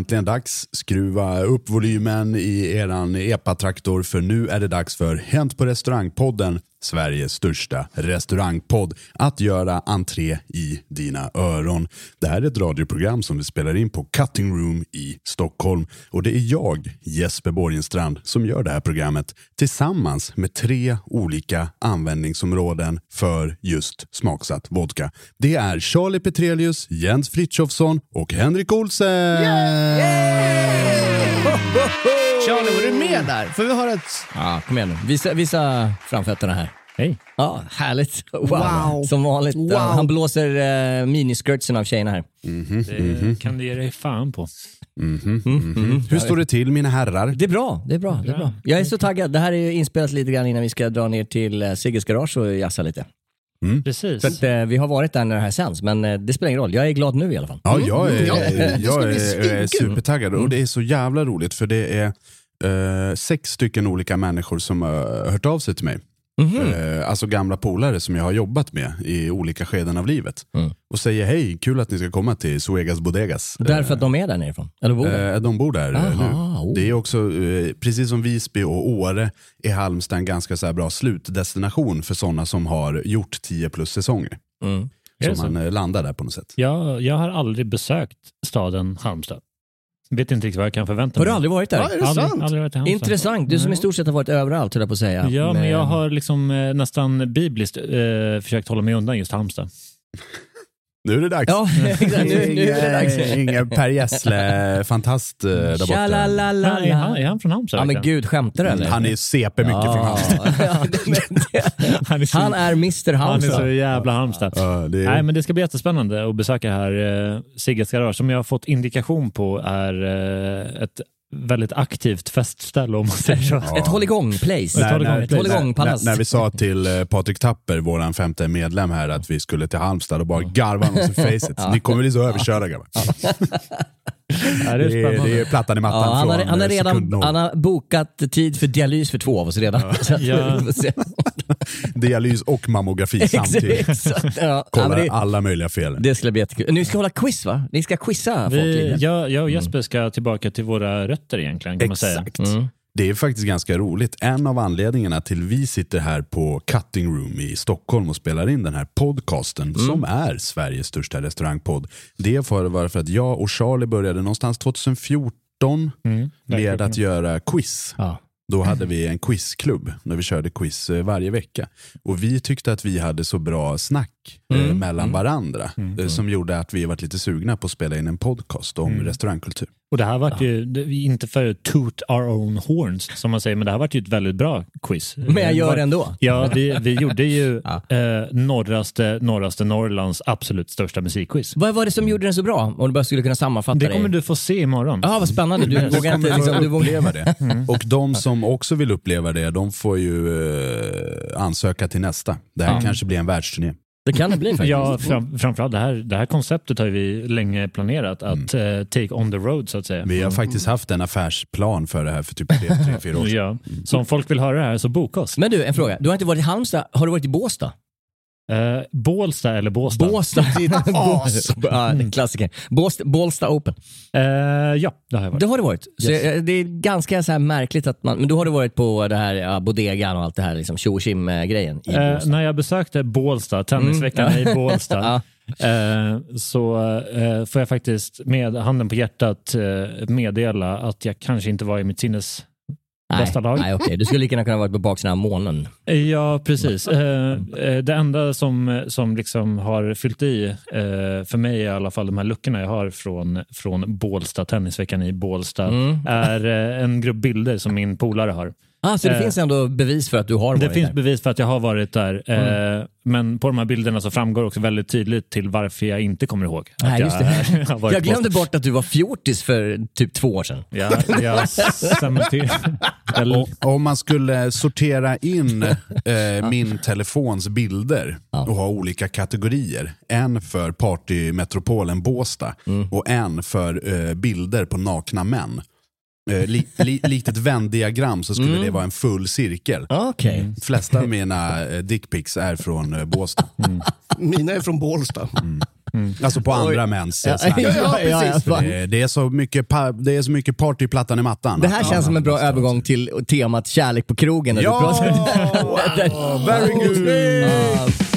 Äntligen dags. Skruva upp volymen i eran epatraktor för nu är det dags för Hänt på restaurangpodden, Sveriges största restaurangpodd, att göra entré i dina öron. Det här är ett radioprogram som vi spelar in på Cutting Room i Stockholm och det är jag, Jesper Borgenstrand, som gör det här programmet tillsammans med tre olika användningsområden för just smaksatt vodka. Det är Charlie Petrelius, Jens Frithiofsson och Henrik Olsen! Charlie, var du med där? Får vi höra ett... Ja, kom igen nu. Visa, visa framfötterna här. Hej. Ja, härligt. Wow. Wow. Som vanligt. Wow. Han blåser uh, miniskirtsen av tjejerna här. Det kan du ge dig fan på. Hur står det till mina herrar? Det är bra. Det är bra. Det är bra. Jag är så taggad. Det här är inspelat lite grann innan vi ska dra ner till uh, Sigges garage och jassa lite. Precis. För att, eh, vi har varit där när det här sänds, men eh, det spelar ingen roll. Jag är glad nu i alla fall. Ja, jag är, ska jag bli är, supertaggad och det är så jävla roligt för det är eh, sex stycken olika människor som har hört av sig till mig. Eh, alltså gamla polare som jag har jobbat med i olika skeden av livet. Och säger hej, kul att ni ska komma till Suegas Bodegas. Därför att de är där nerifrån? Eller bor där? Eh, de bor där eh, Aha, nu. oh. Det är också, eh, precis som Visby och Åre, är Halmstad en ganska så här bra slutdestination för sådana som har gjort 10 plus säsonger. Mm. Så? man landar där på något sätt. Jag, jag har aldrig besökt staden Halmstad. Vet inte riktigt vad jag kan förvänta Har mig. du aldrig varit där? Ja, är det aldrig, sant? aldrig varit i Halmstad. Intressant. Du som i stort sett har varit överallt, höll jag på att säga. Ja, men Med- jag har liksom eh, nästan bibliskt eh, försökt hålla mig undan just Halmstad. Nu är det dags. Ja, exakt. Nu, nu är det dags. Ingen Per Gessle-fantast eh, där borta. Men är, han, är han från Halmstad? Ja men gud, skämtar du eller? Han är CP mycket från Halmstad. Ja, Han är så- Han är Mr Han är så Halmstad. jävla Halmstad. Ja, det är- Nej, men det ska bli jättespännande att besöka här eh, Sigges garage som jag har fått indikation på är eh, ett väldigt aktivt festställe om man säger så. Ett hålligång-place. När, håll igång, när, ett håll igång när, palats. när vi sa till eh, Patrik Tapper, våran femte medlem här, att vi skulle till Halmstad och bara garva oss i facet. Ni kommer bli så överkörda grabbar. Ja, det är Det är, spännande. det är plattan i mattan Ja, han, har, från han, har eh, redan, han har bokat tid för dialys för två av oss redan. Ja. se. Dialys och mammografi samtidigt. Exakt. Ja. Ja, Kollar det, alla möjliga fel. det ska bli jättekul. Ni ska hålla quiz va? Ni ska quizza folk Vi, lite. jag, jag och Jesper ska tillbaka till våra rötter egentligen kan man säga. Exakt. Mm. Det är faktiskt ganska roligt. En av anledningarna till vi sitter här på Cutting Room i Stockholm och spelar in den här podcasten Mm. som är Sveriges största restaurangpodd. Det vara för att jag och Charlie började någonstans 2014 Mm, med att göra quiz. Ja. Då hade vi en quizklubb där vi körde quiz eh, varje vecka. Och vi tyckte att vi hade så bra snack eh, Mm. mellan varandra eh, som gjorde att vi var lite sugna på att spela in en podcast om Mm. restaurangkultur. Och det här var ju, det, vi- inte för toot our own horns som man säger, men det här var ju ett väldigt bra quiz. Men jag gör det ändå. Ja, vi, vi gjorde ju Ja. eh, norraste, norraste Norrlands absolut största musikquiz. Vad var det som gjorde den så bra? Om du bara skulle kunna sammanfatta Det kommer det. du få se imorgon. Ja, vad spännande. Du vågar inte liksom, du uppleva det. Och de som också vill uppleva det, de får ju eh, ansöka till nästa. Det här Ja. kanske blir en världsturné. Det kan det bli faktiskt. Ja, fram, framförallt det här, det här konceptet har vi länge planerat att eh, take on the road så att säga. Vi har faktiskt haft en affärsplan för det här för typ tre, tre fyra år sedan. Ja. Så om folk vill höra det här så boka oss. Men du, en fråga. Du har inte varit i Halmstad, har du varit i Båstad? Eh, Bålsta eller Båstad? Båstad. ja, klassiker. Båstad, Bålsta Open. Eh, ja, det har jag varit. Det har det varit. Så eh, det är ganska så här märkligt att man, men då har du varit på det här ja, bodegan och allt det här liksom tjo och tjim-grejen i Båstad. när jag besökte Bålsta, tennisveckan Mm. i Bålsta, så får jag faktiskt med handen på hjärtat meddela att jag kanske inte var i mitt sinnes bästa lag. Nej, okej. Du skulle lika gärna kunna varit på baksidan av månen. Ja, precis. Eh, eh, det enda som, som liksom har fyllt i, eh, för mig i alla fall, de här luckorna jag har från, från Bålsta, tennisveckan i Bålsta, Mm. är eh, en grupp bilder som min polare har. Ah, så det Eh, finns ändå bevis för att du har varit Det finns där? bevis för att jag har varit där, Mm. eh, men på de här bilderna så framgår också väldigt tydligt till varför jag inte kommer ihåg att Nej, jag, just det. har varit Jag glömde på- bort att du var fjortis för typ två år sedan. Ja, jag jag- Och om man skulle sortera in eh, min telefons bilder och ha olika kategorier. En för partymetropolen Båstad och en för eh, bilder på nakna män. Eh, li, li, likt ett vändiagram så skulle det vara en full cirkel. Okej. De flesta av mina eh, dickpics är från eh, Båstad. Mina är från Bålsta. Alltså på andra mäns eh, Ja, ja, ja, Det, det, är så mycket det är så mycket party i plattan i mattan. Det här känns som en bra övergång till temat kärlek på krogen. Ja! Very good!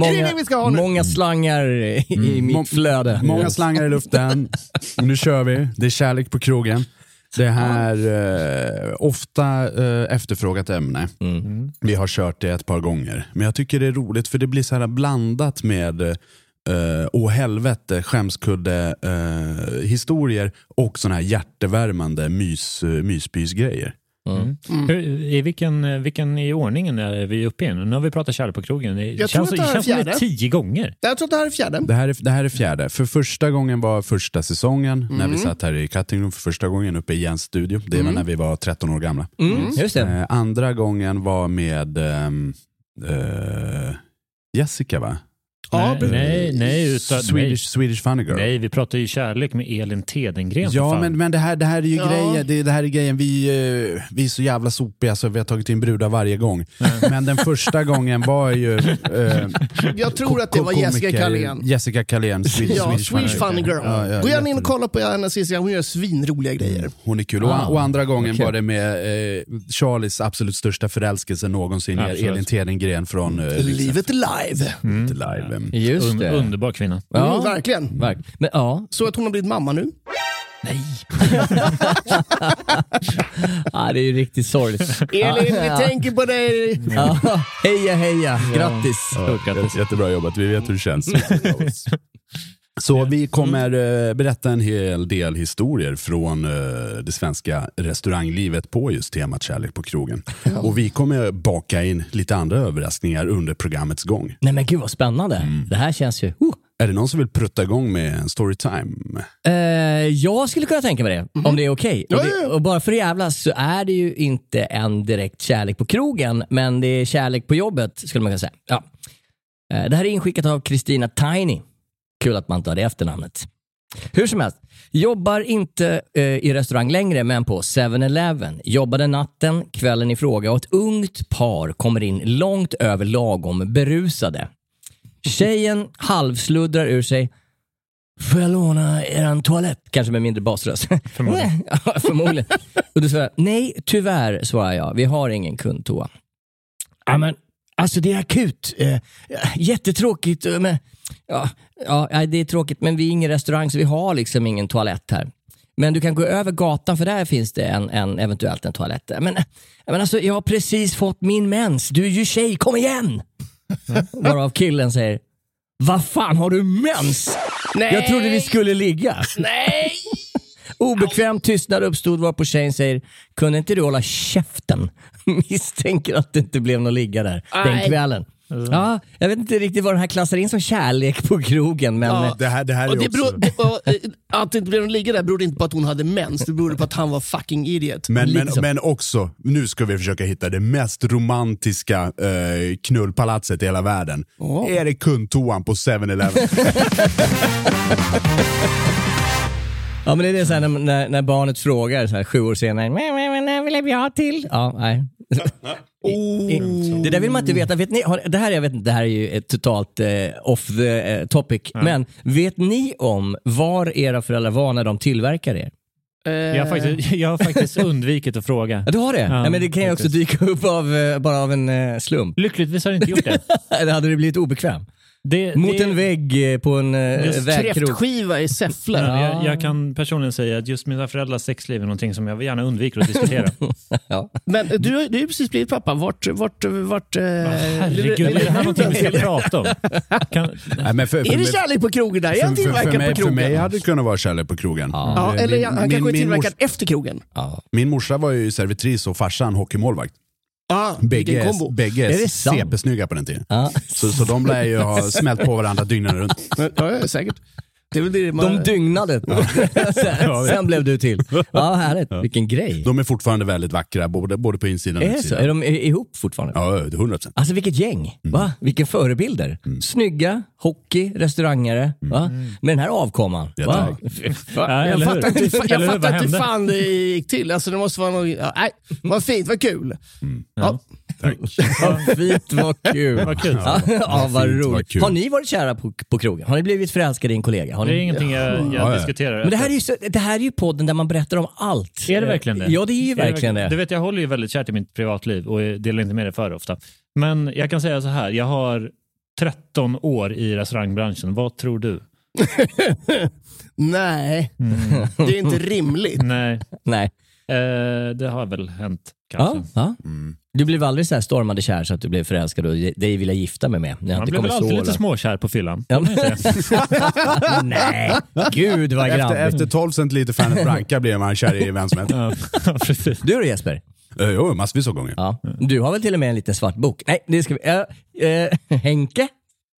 Många, det vi ska ha nu? många slangar i, i mitt flöde. Många slangar i luften. Nu kör vi. Det är kärlek på krogen. Det här eh, ofta eh, efterfrågat ämne. Mm. Vi har kört det ett par gånger. Men jag tycker det är roligt för det blir så här blandat med eh, åh helvete, skämskudde eh, historier och såna här hjärtevärmande mys, eh, myspysgrejer. Mm. Hur, I vilken, vilken i ordningen är vi uppe i nu? Nu har vi pratat kärlek på krogen. Det Jag känns, tror att det här är känns det är fjärde. tio gånger. Jag tror att det här är fjärde. Det här, är, det här är fjärde. För första gången var första säsongen när Mm. vi satt här i Cutting Room för första gången uppe i Jens studio. Det var när vi var 13 år gamla. Mm, just det. Eh, andra gången var med ehm, eh, Jessica va? Ja, nej, nej, nej, utan, Swedish, Swedish Funny Girl. nej. nej, vi pratar ju kärlek med Elin Tedengren. Ja, men, men det, här, det här är ju Ja. grejen. Det, det här är grejen. Vi, eh, vi är så jävla sopiga så vi har tagit in brudar varje gång. Men den första gången var ju... Eh, Jag tror att det var Jessica Carlén. Jessica Carlén, Swedish, Ja, Swedish Funny Girl. Ja, ja, Gå gärna in och kolla på hennes Instagram, hon gör svinroliga grejer. Hon är kul. Och, Ah, och andra gången okej. var det med eh, Charlies absolut största förälskelse någonsin, Absolut. Elin Tedengren från eh, Livet live. Lite live. Just Un, det. underbar kvinna. Ja. Mm, verkligen. Verk. Men ja, Så att hon har blivit mamma nu. ah, det är ju riktigt sorgligt. Elin, Ja. vi tänker på dig. Ja, heja heja, grattis. Stort grattis. Jätte- Jättebra jobbat, vi vet hur det känns. Så vi kommer eh, berätta en hel del historier från eh, det svenska restauranglivet på just temat kärlek på krogen. Och vi kommer baka in lite andra överraskningar under programmets gång. Nej men gud vad spännande. Det här känns ju... Oh, Är det någon som vill prutta igång med en storytime? Eh, jag skulle kunna tänka mig det, om det är okej. Ja, Och, det- och bara för att jävlas så är det ju inte en direkt kärlek på krogen, men det är kärlek på jobbet skulle man kunna säga. Ja. Eh, det här är inskickat av Kristina Tiny. Kul att man tar det efternamnet. Hur som helst, jobbar inte eh, i restaurang längre, men på 7-Eleven. Jobbade natten, kvällen i fråga och ett ungt par kommer in långt över lagom berusade. Tjejen halvsluddrar ur sig Får jag låna eran toalett? Kanske med mindre basröst. Förmodligen. ja, förmodligen. Och du svarar, nej tyvärr svarar jag, vi har ingen kundtoa. Ja, men, alltså det är akut. Eh, jättetråkigt. eh, Men, ja, ja, det är tråkigt men vi är ingen restaurang så vi har liksom ingen toalett här. Men du kan gå över gatan för där finns det en, en eventuellt en toalett. Men, men alltså, jag har precis fått min mens. Du är ju tjej, kom igen! Varav killen säger, vad fan har du mens? Nej. Jag trodde vi skulle ligga. Nej! Obekväm tystnad uppstod varpå tjejen säger, kunde inte du hålla käften? Misstänker att det inte blev något ligga där den Nej. kvällen. Ja, jag vet inte riktigt vad den här klassar in som kärlek på krogen, men Ja. Det här, det här är Och det också... beror, det, och, eh, att det inte blev någon ligga där berodde inte på att hon hade mens, det berodde på att han var fucking idiot. Men, men, så. men också, nu ska vi försöka hitta det mest romantiska eh, knullpalatset i hela världen. Åh. Är det kundtoan på 7-Eleven? Ja men det är det så här, när, när, barnet frågar så här, sju år senare, men, men, men, när vill vi ha till? Ja, nej. Det där vill man inte veta. Vet ni, det, här, jag vet, det här är ju ett totalt eh, off the eh, topic, men vet ni om var era föräldrar var när de tillverkade er? Jag har faktiskt, jag har faktiskt undvikit att fråga. Du har det? Ja, Ja, men det kan ju också dyka upp av, eh, bara av en eh, slump. Lyckligtvis har jag inte gjort det. Eller hade du blivit obekväm? Det Mot det, en vägg eh, på en eh, Just vägkrok? Kräftskiva i Säffle. Ja, jag, jag kan personligen säga att just mina föräldrars sexliv är någonting som jag gärna undviker att diskutera. Ja. Men du, har- du har ju precis blivit pappa. Vart... vart, vart eh, Herregud, är det här någonting vi ska prata om? Kan, Nej, men för, för, Är det kärlek på krogen där? Är han för, för, för, tillverkad mig, på för krogen? mig hade det kunnat vara kärlek på krogen. Ja, Eh, eller han kanske är min tillverkad mors- efter krogen. Ja. Min morsa var ju servitris och farsan hockeymålvakt. Vilken Bägge, kombo. bägge Är? CP-snygga på den tiden. Ja. Så, så de lär ju ha smält på varandra dygnet runt. Ja, säkert. Det det man... De dygnade. sen, sen blev du till. Ja, härligt. Vilken grej. De är fortfarande väldigt vackra, både, både på insidan och Är utsidan. Är de ihop fortfarande? Ja, det är 100 procent. Alltså vilket gäng. Va? Vilka förebilder. Snygga, hockey, restaurangare. Va? Med den här avkomman. Ja. Ja, Jag fattar hur? inte, jag hur? fattar Vad inte hände? fan det gick till. Alltså det måste vara något... Ja, nej, vad fint, vad kul. Ja. Vad fint, vad kul. Vad kul. Ja, ja, vad fint, vad roligt. kul. Har ni varit kära på, på krogen? Har ni blivit förälskade i en kollega? Har Det är ni... ingenting jag, Ja, jag ja. diskuterar. Men det här, är ju så, det här är ju podden där man berättar om allt. Är det verkligen det? Ja, det är ju Är det verkligen det. Du vet, jag håller ju väldigt kärt i mitt privatliv och delar inte med det för ofta. Men jag kan säga så här, jag har 13 år i restaurangbranschen. Vad tror du? Nej, det är inte rimligt. Nej, Nej. eh, det har väl hänt Ja, kanske. ja. Du blev aldrig så här stormande kär så att du blev förälskad och dig vill jag gifta mig med? Man inte blir väl alltid lite småkär på fyllan. Ja. Nej, gud vad Efter, grabbigt. efter 12 centiliter Fanet Branca blir man kär i vem som helst. Ja, precis. Du då Jesper? Uh, jo, massvis av gånger. Ja. Du har väl till och med en liten svart bok? Nej, det ska vi... Äh, äh, Henke?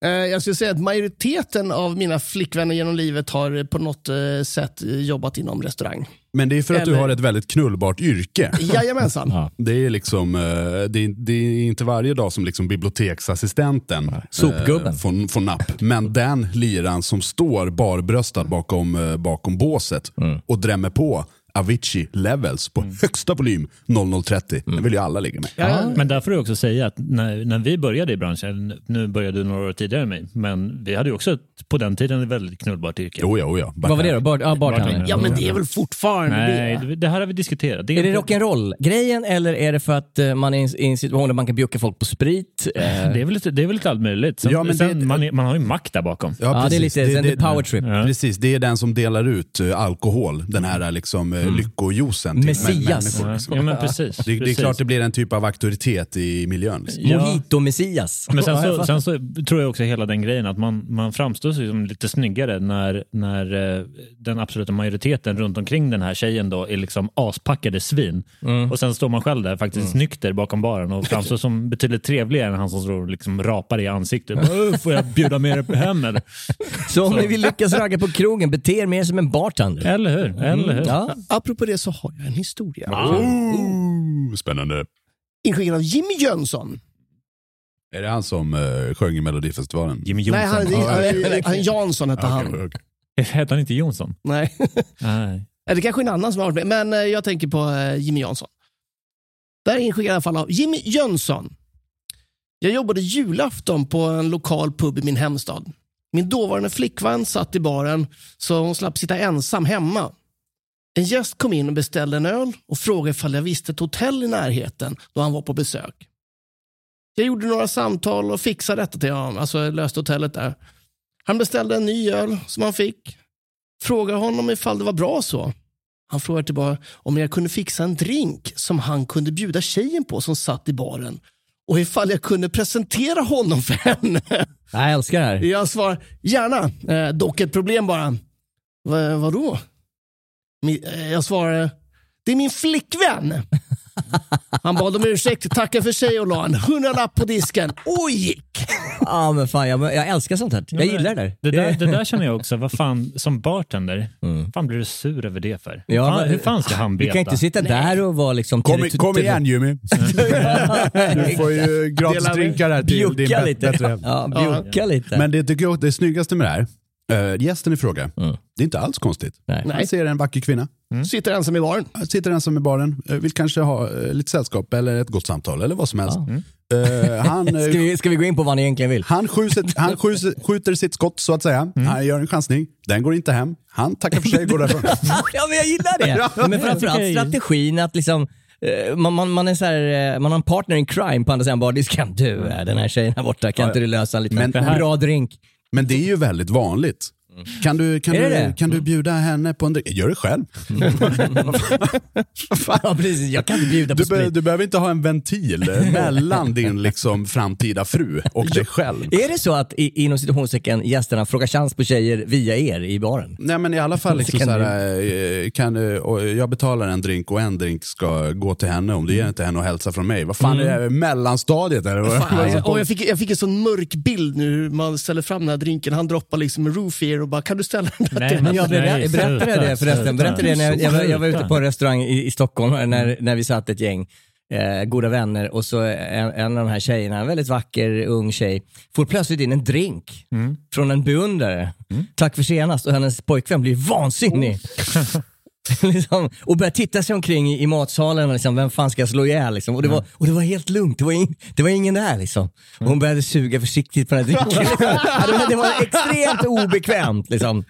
Eh, Jag skulle säga att majoriteten av mina flickvänner genom livet har på något sätt jobbat inom restaurang. Men det är för att du Eller- har ett väldigt knullbart yrke. Jajamensan. Ja. Det är, liksom, eh, det, är, det är inte varje dag som liksom biblioteksassistenten Sopgubben. eh, får, får napp. Men den liran som står barbröstad bakom, eh, bakom båset och drämmer på Avicii Levels på högsta volym 0030. Den vill ju alla ligga med. Ja, Men där får du också säga att när, när vi började i branschen, nu började du några år tidigare än mig, men vi hade ju också ett, på den tiden ett väldigt knullbart yrke. Jo, ja, oh, ja. Vad var det då? Bar, ja, bartendern. ja, men det är väl fortfarande Nej, det. det, det här har vi diskuterat. Är det inte- rock'n'roll-grejen eller är det för att eh, man är i en- situation där man kan bjucka folk på sprit? Eh, Det är väl lite, det är väl lite allt möjligt. Sen, Ja, men sen det- man, är, man har ju makt där bakom. Ja, det är lite- sen det är power trip. Ja. Precis, det är den som delar ut eh, alkohol. Den här liksom, eh, eh, lyckojuicen Messias. människor. Liksom. Ja, men precis. Det, det är precis. klart det blir en typ av auktoritet i miljön. Liksom. Ja. Mojito-messias. Men sen så, sen så tror jag också hela den grejen att man, man framstår sig som lite snyggare när, när eh, den absoluta majoriteten runt omkring den här tjejen då är liksom aspackade svin. Mm. Och sen står man själv där faktiskt nykter bakom baren och framstår som betydligt trevligare än han som står och liksom rapar i ansiktet. "Åh, Får jag bjuda med er hem eller? Så om ni vill lyckas ragga på krogen, bete er mer som en bartender. Eller hur? Eller hur? Ja. Apropå det så har jag en historia. Oh, spännande. Inskickad av Jimmy Jönsson. Är det han som uh, sjöng i Melodifestivalen? Jimmy Nej, Jonsson. han, han, han, Jansson hette han. Okej, okej. Hette han inte Jonsson? Nej. Nej. Det kanske är en annan som har varit med, men eh, jag tänker på eh, Jimmy Jönsson. Där är inskickad i alla fall av Jimmy Jönsson. Jag jobbade julafton på en lokal pub i min hemstad. Min dåvarande flickvän satt i baren så hon slapp sitta ensam hemma. En gäst kom in och beställde en öl och frågade ifall jag visste ett hotell i närheten då han var på besök. Jag gjorde några samtal och fixade detta till honom, alltså löste hotellet där. Han beställde en ny öl som han fick. Frågade honom ifall det var bra så. Han frågade tillbaka om jag kunde fixa en drink som han kunde bjuda tjejen på som satt i baren. Och ifall jag kunde presentera honom för henne. Jag älskar det här. Jag svarar gärna, eh, dock ett problem bara. Va, vadå? Eh, Jag svarade, det är min flickvän. Han bad om ursäkt, tackade för sig och la en hundralapp på disken och gick. Ja, men fan, jag, jag älskar sånt här. Jag gillar det där. Det där, det där känner jag också. Vad fan, som bartger, vad fan blir du sur över det för? Ja, fan, hur fan ska han Du veta? kan inte sitta där och vara liksom... Kom, kom igen Jimmy. Du får ju gratis Dela med. drinkar här till din lite. bättre. Ja, bjucka lite. Men det tycker jag det snyggaste med det här, uh, gästen i fråga, Mm. det är inte alls konstigt. Nej. Han ser en vacker kvinna, Sitter ensam i baren. sitter ensam i baren, eh, vill kanske ha eh, lite sällskap eller ett gott samtal eller vad som helst. Eh, han, eh, Ska vi, ska vi gå in på vad ni egentligen vill? han, skjuter, han skjuter, skjuter sitt skott så att säga. Han gör en chansning, den går inte hem. Han tackar för sig och går därifrån. ja, men jag gillar det. Men framförallt strategin att liksom man, man, man, är så här, man har en partner in crime på andra sidan bardisken. Du, den här tjejen här borta, kan inte du lösa en liten Men bra drink? Men det är ju väldigt vanligt. Kan du, kan, Är du, det? kan du bjuda henne på en drink? Gör det själv. Ja, precis. Jag kan inte bjuda på Du, be, du behöver inte ha en ventil mellan din liksom, framtida fru och dig själv. Är det så att i, inom citationstecken gästerna frågar chans på tjejer via er i baren? Nej men i alla fall, liksom, Kan så du- här, eh, kan, jag betalar en drink och en drink ska gå till henne om du ger inte henne och hälsa från mig. Vad fan är det mellanstadiet eller? är det som och jag, fick, jag fick en sån mörk bild nu hur man ställer fram den här drinken. Han droppar liksom en roofier och bara, kan du ställa den där till Men jag berättade, det förresten. Berättade det när jag, jag, var- jag var ute på en restaurang i, i Stockholm när, när vi satt ett gäng eh, goda vänner och så en, en av de här tjejerna, en väldigt vacker ung tjej, får plötsligt in en drink från en beundrare. Tack för senast och hennes pojkvän blir vansinnig. liksom, och börjar titta sig omkring i, i matsalen liksom, vem fan ska jag slå ihjäl? Liksom. Och, det var, och det var helt lugnt, det var, in, det var ingen där. Liksom. Och hon började suga försiktigt på den här drinken. Ja, det, var, det var extremt obekvämt. Liksom.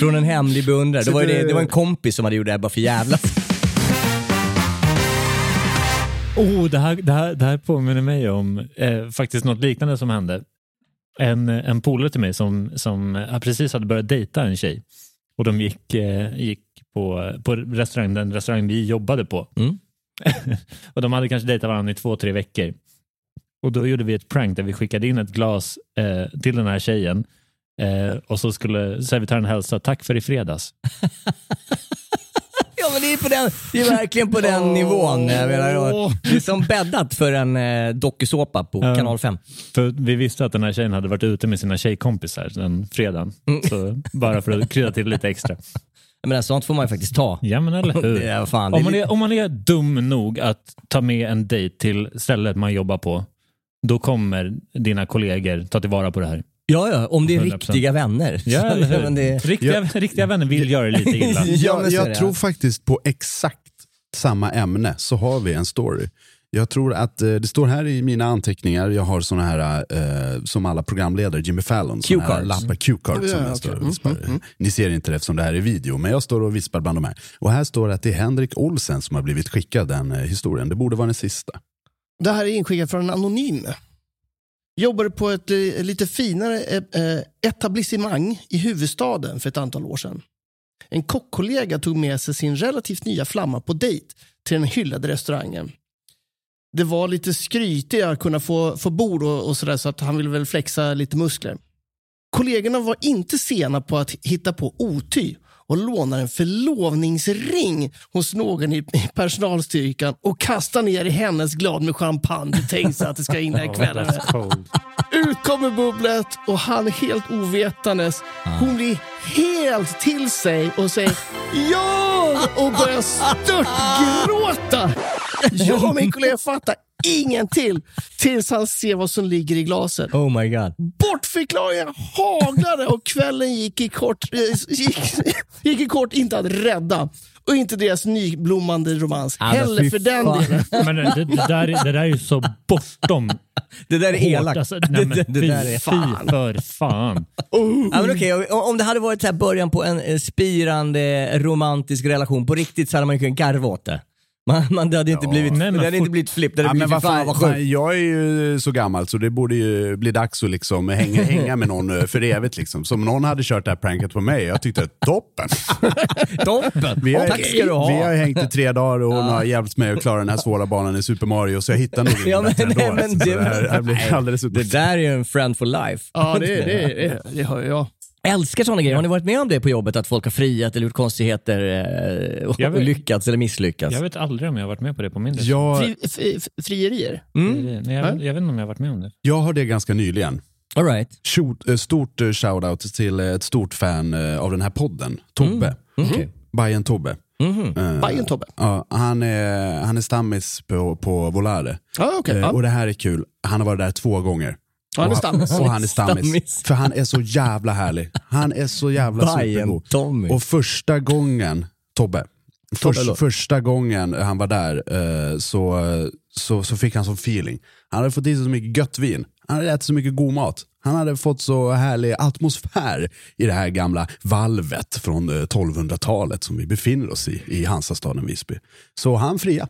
Från en hemlig beundrare. Det var, det, det var en kompis som hade gjort det här bara för jävlas. Oh, det, här, det, här, det här påminner mig om eh, faktiskt något liknande som hände. En, en polare till mig som, som precis hade börjat dejta en tjej. Och de gick, eh, gick på, på restaurang, den restaurang vi jobbade på. Mm. och De hade kanske dejtat varandra i två, tre veckor. Och Då gjorde vi ett prank där vi skickade in ett glas eh, till den här tjejen. Eh, och så skulle servitören hälsa tack för i fredags. Ja men det är, på den, det är verkligen på den nivån. Jag menar, det är som bäddat för en eh, dokusåpa på Ja. kanal 5. För vi visste att den här tjejen hade varit ute med sina tjejkompisar den fredagen. Mm. Så bara för att krydda till lite extra. Jag menar, sånt får man ju faktiskt ta. Ja men eller hur. Det är, fan, det är Om man, är, om man är dum nog att ta med en dejt till stället man jobbar på, då kommer dina kollegor ta tillvara på det här. Ja, ja, om det är 100%. riktiga vänner. Ja, eller hur? det, Riktiga, riktiga vänner vill göra det lite illa. Ja, men Jag, jag tror ja. faktiskt på exakt samma ämne så har vi en story. Jag tror att eh, det står här i mina anteckningar, jag har såna här eh, som alla programledare, Jimmy Fallon, lappar, cue-cards som Ja, jag står och vispar. Ni ser inte det eftersom det här är video, men jag står och vispar bland de här. Och här står det att det är Henrik Olsen som har blivit skickad den eh, historien. Det borde vara den sista. Det här är inskickat från en anonym. Jobbade på ett eh, lite finare etablissemang i huvudstaden för ett antal år sedan. En kockkollega tog med sig sin relativt nya flamma på dejt till den hyllade restaurangen. Det var lite skrytigt att kunna få, få bord och, och sådär så att han ville väl flexa lite muskler. Kollegorna var inte sena på att hitta på oty och lånar en förlovningsring hos någon i, personalstyrkan och kastar ner i hennes glad med champagne. Tänkte sig att det ska in den kvällen. Ut kommer bubblet och han är helt ovetandes. Hon blir helt till sig och säger ja och börjar störtgråta. Jag och min kollega fattar ingenting tills han ser vad som ligger i glaset. Oh my god. Bortförklaringar haglade och kvällen gick i kort, gick, gick i kort inte att rädda. Och inte deras nyblommande romans men heller för den fan. delen. Men det, det, där, är- det där är ju så bortom Det där är elakt. Alltså, det, nej, men det, det fy, där är fy för fan. Ja, men okej, om- det hade varit så här början på en eh, spirande romantisk relation på riktigt så hade man ju kunnat garva åt det. Man, man, det hade inte blivit, Nej, men det hade inte fort- blivit flipp, det hade Ja, blivit fan, vad sjukt. jag är ju så gammal så det borde ju bli dags att liksom hänga, hänga med någon eh, för evigt. Liksom. Som någon hade kört det här pranket på mig, jag tyckte toppen. Toppen! Vi har, Tack ska du ha. vi har hängt i tre dagar och hon har hjälpt mig att klara den här svåra banan i Super Mario så jag hittar nog inte Ja, men, ändå. nej, men alltså. det, Så det här, det här blir alldeles det där är ju en friend for life. Ja, det, det, det, det hör jag. Älskar sådana grejer. Har ni varit med om det på jobbet? Att folk har friat eller gjort konstigheter eh, och vet- lyckats eller misslyckats? Jag vet aldrig om jag har varit med på det på min del. Jag, Fri, f, f, frierier? Mm. Nej, jag, vet- jag vet inte om jag har varit med om det. jag har det ganska nyligen. All right. Stort, eh, stort eh, shoutout till ett stort fan av den här podden, Tobbe. Okej. Bajen Tobbe. Mhm. Eh, Bajen Tobbe? Ja, han, är, han är stammis på, på Volare. Okej. Eh, Ja. Och det här är kul. Han har varit där två gånger. Han är stammis. Och han är stammis. Stammis. För han är så jävla härlig. Han är så jävla supergod. Tommy. Och första gången, Tobbe, först, första gången han var där eh, så, så, så fick han sån feeling. Han hade fått i sig så mycket gött vin. Han hade ätit så mycket god mat. Han hade fått så härlig atmosfär i det här gamla valvet från eh, 1200-talet som vi befinner oss i, i Hansastaden Visby. Så han fria.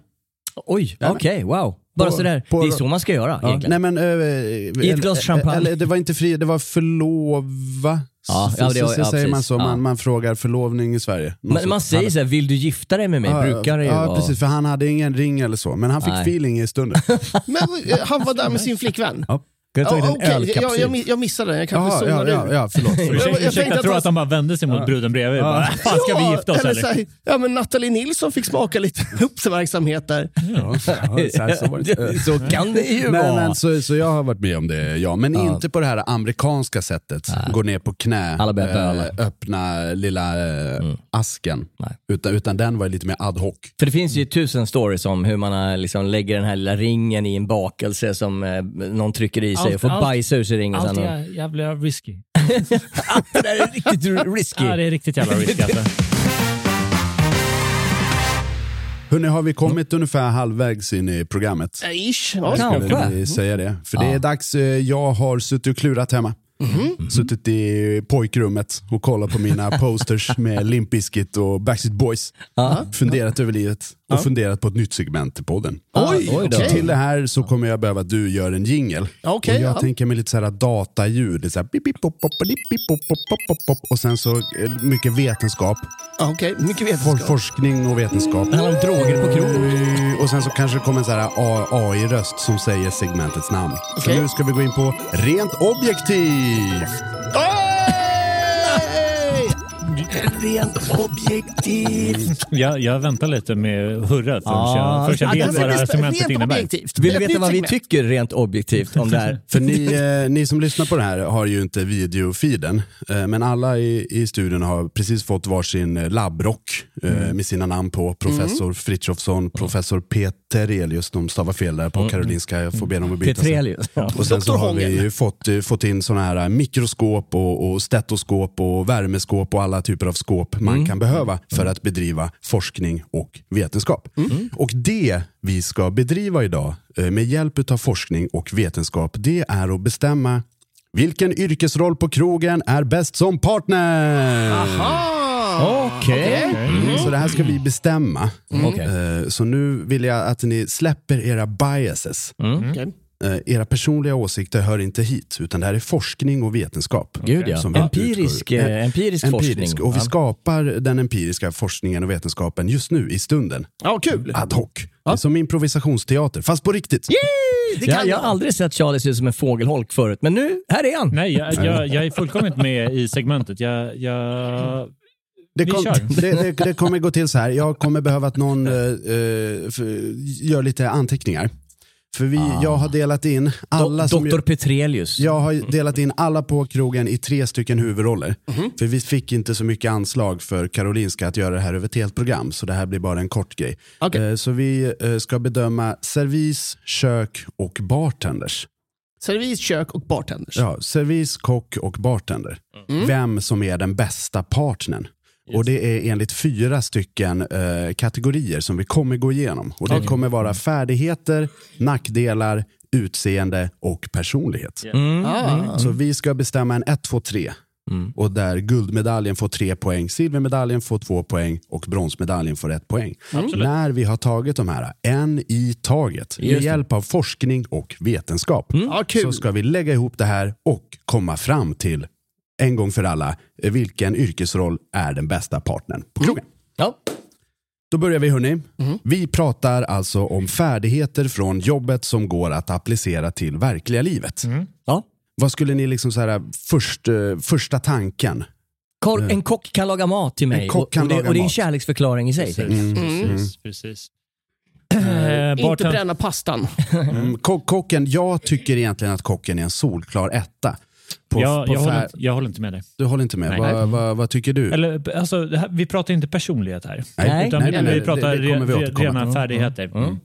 Oj, okej, wow. Bara På- sådär. på- det är så man ska göra Ja, egentligen. nej men, eh, I ett glas champagne. Eller, det var inte fri, det var förlova. Ja, Så- ja, det- så- så ja, säger man så, Ja. man, man frågar förlovning i Sverige. Någon Men man säger såhär, vill du gifta dig med mig? Brukar det ju ja, precis, för han hade ingen ring eller så, men han fick Nej. feeling i stunden. Men eh, han var där med sin flickvän? Ja. Kan jag Ja, ta en okej. jag, ölkapsyl? jag, mi- jag missade den, jag kanske ja, zonade ja, ur. ja, förlåt. förlåt. jag tänkte jag att tror han- att han bara vände sig mot bruden bredvid. Bara, Fan, ska vi gifta oss eller? eller? Så här, ja, men Nathalie Nilsson fick smaka lite uppmärksamhet där. Ja, ja, så, här, så, det. så kan det ju vara. men, så, så jag har varit med om det, ja. Men Ja. inte på det här amerikanska sättet. Gå ner på knä, eh, öppna lilla eh, asken. Nej. Utan, utan den var lite mer ad hoc. För det finns ju tusen stories om hur man liksom lägger den här lilla ringen i en bakelse som eh, någon trycker i sig Allt- och allt- bajsa ur sig ringen Allt sen. Och... är jävla risky. det där är riktigt risky. Ja, det är riktigt jävla risky alltså. Hörrni, har vi kommit ungefär halvvägs in i programmet? Ja, Ish. Ja. Kanske. Säga det? För det är dags, eh, jag har suttit och klurat hemma. Suttit i pojkrummet och kollat på mina posters med Limp Bizkit och Backstreet Boys. Funderat över livet och funderat på ett nytt segment i podden. Oj, oj. Och till det här så kommer jag behöva att du gör en jingel. Okej, och jag ja. tänker mig lite så här dataljud. Så här bip, bip. Och sen så eh, mycket vetenskap. Okej, mycket For, vetenskap. forskning och vetenskap. Det handlar om droger på krogen. Och sen så kanske det kommer en så här AI-röst som säger segmentets namn. Okej. Så nu ska vi gå in på rent objektivt. Hey! Rent objektivt. Jag, jag väntar lite med hurra förrän Ja. jag, förrän jag Ja, vet det vad det här segmentet innebär. objektivt. Vill du veta vad vi tycker rent objektivt om det här? För ni, eh, ni som lyssnar på det här har ju inte videofeeden, eh, men alla i, i studion har precis fått varsin eh, labbrock eh, Mm. med sina namn på. Professor Frithiofsson, professor Petrelius, de stavar fel där på Karolinska, jag får be dem att byta. Petrelius. Ja. Och sen så har vi ju fått, eh, fått in såna här mikroskop och, och stetoskop och värmeskåp och alla typer av skåp man Mm. kan behöva för att bedriva forskning och vetenskap. Mm. Och det vi ska bedriva idag eh, med hjälp av forskning och vetenskap det är att bestämma vilken yrkesroll på krogen är bäst som partner? Ah, Okej. Mm, Så det här ska vi bestämma. Okej. Eh, Så nu vill jag att ni släpper era biases. Eh, era personliga åsikter hör inte hit, utan det här är forskning och vetenskap. Gud ja. som vi Empirisk, utgår- eh, empirisk, forskning. Och vi Ja. skapar den empiriska forskningen och vetenskapen just nu, i stunden. Ja, kul. Ad hoc. Det är som improvisationsteater, fast på riktigt. Det Jag, kan jag har aldrig sett Charlie se ut som en fågelholk förut, men nu, här är han. Nej, jag, jag, jag är fullkomligt med i segmentet. Jag, jag, Det, Vi kom, kör. det, det, det kommer gå till så här, jag kommer behöva att någon eh, eh, för- gör lite anteckningar. För vi, jag har delat in alla som... Doktor Petrelius. Jag har delat in alla på krogen i tre stycken huvudroller. Mhm. För vi fick inte så mycket anslag för Karolinska att göra det här över ett helt program. Så det här blir bara en kort grej. Okej. Eh, Så vi eh, ska bedöma servis, kök och bartenders. Servis, kök och bartenders. Ja, servis, kock och bartender. Mm. Vem som är den bästa partnern. Och det är enligt fyra stycken eh, kategorier som vi kommer gå igenom. Och det kommer vara färdigheter, nackdelar, utseende och personlighet. Mm. Ah. Så vi ska bestämma en 1, 2, 3. Och där guldmedaljen får tre poäng, silvermedaljen får två poäng och bronsmedaljen får ett poäng. När vi har tagit de här, en i taget, med hjälp av forskning och vetenskap, Ja, kul. så ska vi lägga ihop det här och komma fram till, en gång för alla, eh, vilken yrkesroll är den bästa partnern på krogen. Ja. Då börjar vi hörni. Vi pratar alltså om färdigheter från jobbet som går att applicera till verkliga livet. Ja. Vad skulle ni liksom så här, först, eh, första tanken? Kor- en kock kan laga mat till mig En kock kan och, och, det, laga och det är en mat. kärleksförklaring i sig. precis, Mm. precis, precis. Eh, Eh, Inte bartend- bränna pastan. Mm, kock, kocken, jag tycker egentligen att kocken är en solklar etta. På, jag, på jag, fär- håller, inte- jag håller inte med dig. Du håller inte med? Nej. Vad, vad, vad tycker du? Eller, alltså, det här, vi pratar inte personlighet här. Nej, utan nej, vi, nej, nej, vi pratar det- det kommer vi rena färdigheter. Mm.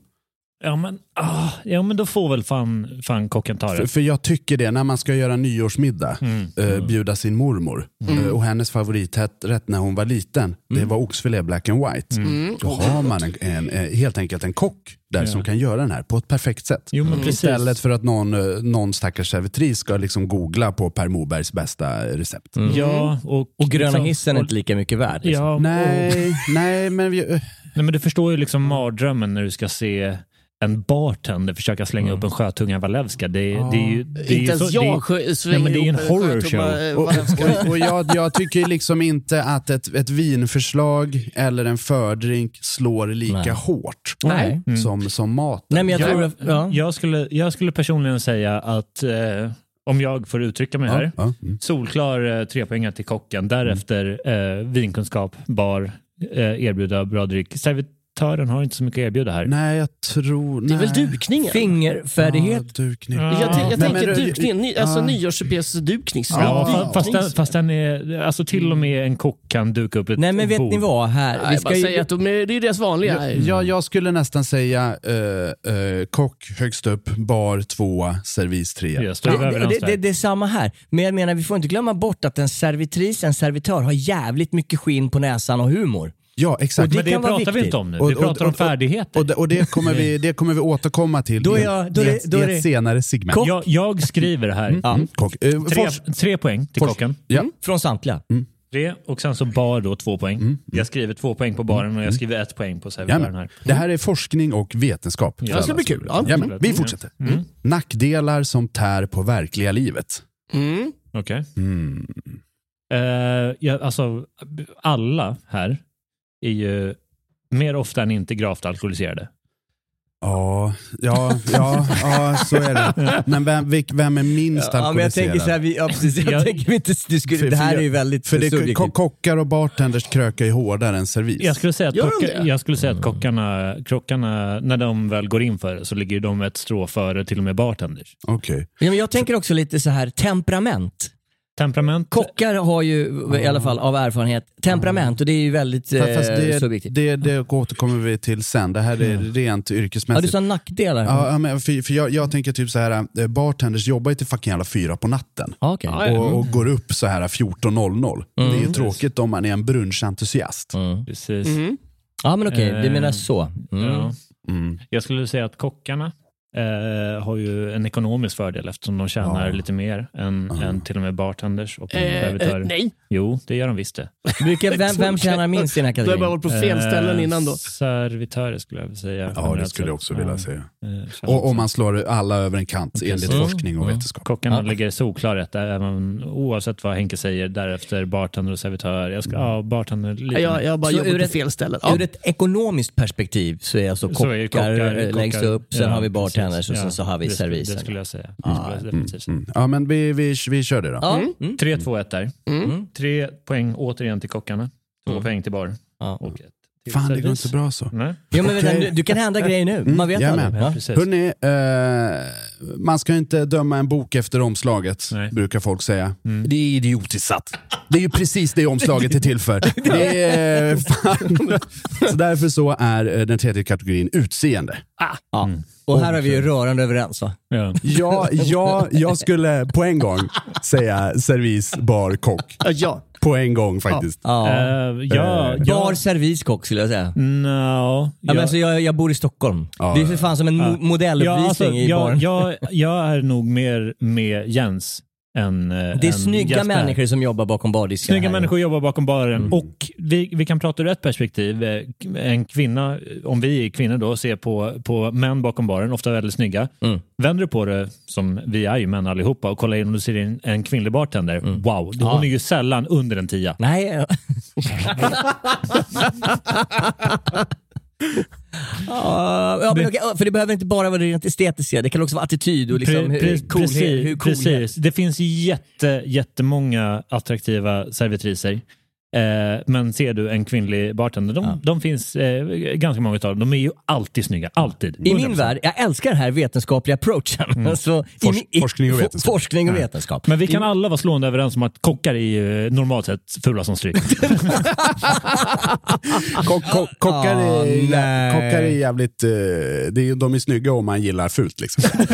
Ja, men, ah, ja, men då får väl fan, fan kocken ta För, det. för jag tycker det, när man ska göra nyårsmiddag, Mm. eh, bjuda sin mormor. Eh, och hennes favoriträtt när hon var liten, det var oxfilé black and white. Mm. Då har man en, en, helt enkelt en kock där som kan göra den här på ett perfekt sätt. Jo. Istället för att någon, eh, någon stackars servitris ska liksom googla på Per Morbergs bästa recept. Ja, och, Och gröna liksom- hissen är inte lika mycket värd. Liksom. Ja, och, Nej, nej men vi, nej, men du förstår ju liksom mardrömmen när du ska se en bartender försöka slänga upp en sjötunga Walewska. Det, det är ju, det är ju Inte ens så, det är- jag sjö- nej, men det är en horror show. Och, och, och jag, jag tycker liksom inte att ett, ett vinförslag eller en fördrink slår lika Nej. hårt Nej. som, som maten. Nej, men jag tror att, ja. Jag, skulle, jag skulle personligen säga att, eh, om jag får uttrycka mig här, Ja, mm. solklar eh, trepoängare till kocken. Därefter eh, vinkunskap, bar, eh, erbjuda bra dryck. Servitören har inte så mycket att erbjuda här. Nej, jag tror... Det är väl dukningen? Fingerfärdighet. Ja, dukning. Ja. Jag, jag Nej, tänker men- dukningen, ny, alltså Ja. nyårs-dukning. Ja, fa- fast, den, fast den är, alltså till och med en kock kan duka upp ett Nej men vet bord. ni vad? Här, Nej, vi jag ska ju, säga att de är, det är deras vanliga. Ja, ja, jag skulle nästan säga eh, eh, kock högst upp, bar tvåa, servis trea. Vi det, det, där. det, det är samma här. Men jag menar, vi får inte glömma bort att en servitris, en servitör, har jävligt mycket skinn på näsan och humor. Ja, exakt. Och Men det kan vara pratar vi inte om nu. Vi och- pratar om och- färdigheter. Och det, och det, kommer vi, det kommer vi återkomma till Då jag- då är i det- ett, då är i det- ett senare segment. Jag, jag skriver här. Mm, kock. Eh, Tre, tre poäng till Fors- kocken. Ja. Från samtliga. Tre, och sen så bar då två poäng. Jag skriver två poäng på baren och jag skriver ett poäng på servitören här. Det här är forskning och vetenskap. Ja, det ska bli kul. Ja. Jajamän, vi fortsätter. Nackdelar som tär på verkliga livet. Mm. Okej. Mm. Eh, ja, alltså, alla här är ju mer ofta än inte gravt alkoholiserade. Ja, ja, ja, ja, så är det. Men vem, vem är minst Ja, men jag tänker så här, alkoholiserad? vi, ja, precis, jag Jag- tänker vi inte, du skulle, För- det här är ju väldigt För det, subjektivt. ko- kockar och bartenders krökar ju hårdare än servis. Jag skulle säga att, kocka, jag skulle säga att kockarna, krockarna, när de väl går in för det så ligger de ett strå före till och med bartenders. Okej. Ja, men jag tänker också lite så här temperament. Temperament. Kockar har ju i alla fall av erfarenhet temperament och det är ju väldigt eh, Fast det, subjektivt. det, det återkommer vi till sen. Det här är rent ja, du yrkesmässigt. sa nackdelar. Ja, men för, för jag, jag tänker typ så här, eh, bartenders jobbar ju till fucking jävla fyra på natten. Ja, okej. Och, och går upp så här 14.00. Det är Mm. ju tråkigt om man är en brunchentusiast. Mm. Precis. Mm. Ja men okej, du Eh, menar så. Mm. Ja. Mm. Jag skulle säga att kockarna eh, har ju en ekonomisk fördel eftersom de tjänar Ja. lite mer än, Ja. än till och med bartenders och Eh, servitörer. eh, nej, Jo, det gör de visst det. Vilka, vem, vem tjänar minst i den här du har bara kategorin? varit på fel ställen Eh, innan då. Servitörer skulle jag vilja säga. Ja, det skulle jag också vilja säga. Eh, Och om man slår alla över en kant Precis. enligt Mm. forskning och Ja. vetenskap. Kockarna Ja. ligger solklar rätt, även, oavsett vad Henke säger. Därefter bartender och servitör. Jag ska, ja, bartender lite Jag, jag har bara Så jobbat ur på ett- fel ställen. Ja. Ur ett ekonomiskt perspektiv så är alltså Så kockar, är kockar- eh, längst kockar- upp, sen ja, har vi bartenders precis. och sen Ja, så har vi det servisen. Det skulle jag säga. Det Ja, Mm, mm. Men vi, vi, vi kör det då. Ja. Mm. 3-2-1 där. Mm. Tre poäng återigen till kockarna. Två Mm. poäng till bar. Ja. Och ett Fan, det går inte bra så. Nej. Jo, men vänta, du, du kan hända grejer nu. Man vet jajamän. aldrig. Ja. Hörrni, eh, man ska inte döma en bok efter omslaget, Nej. brukar folk säga. Mm. Det är idiotiskt satt. Det är ju precis det omslaget är till för. Det är fan. Så därför så är eh, den tredje kategorin utseende. Ja. Och här är vi ju rörande överens va? Ja. Ja, ja, jag skulle på en gång säga servis, bar, kock. Ja. På en gång faktiskt. Ja. Eh, ja, Eh, Bar ja, serviskock skulle jag säga. no, Ja, men ja. alltså, jag, jag bor i Stockholm. Ja, det är för fan som en Ja. modelluppvisning Ja, alltså, i jag, baren. jag, jag är nog mer med Jens eh, det är än snygga Jesper. människor som jobbar bakom bardisken. Snygga här. människor jobbar bakom baren Mm. och vi, vi kan prata ur ett perspektiv. Eh, En kvinna, om vi är kvinnor då, ser på, på män bakom baren, ofta väldigt snygga. Mm. Vänder du på det, som vi är ju män allihopa, och kollar in och du ser en, en kvinnlig bartender. Wow, hon Mm. Ja. är ju sällan under en tia. Nej. Ja, ja, men okej, för det behöver inte bara vara rent estetiska, det kan också vara attityd och liksom Pre- hur, pre- coolhet, precis, hur cool precis. Det finns jätte, jättemånga attraktiva servitriser. Eh, men ser du en kvinnlig bartender, de, Ja. de finns eh, ganska många av dem. De är ju alltid snygga, alltid. I min 100%. värld, jag älskar den här vetenskapliga approachen. Så, i Fors- min- i- forskning och vetenskap. Forskning och vetenskap. Men vi kan alla vara slående överens om att kockar är ju normalt sett fula som stryk. Kock, kock, kockar, Ah, är, kockar är jävligt, eh, det är, de är snygga om man gillar fult. Liksom.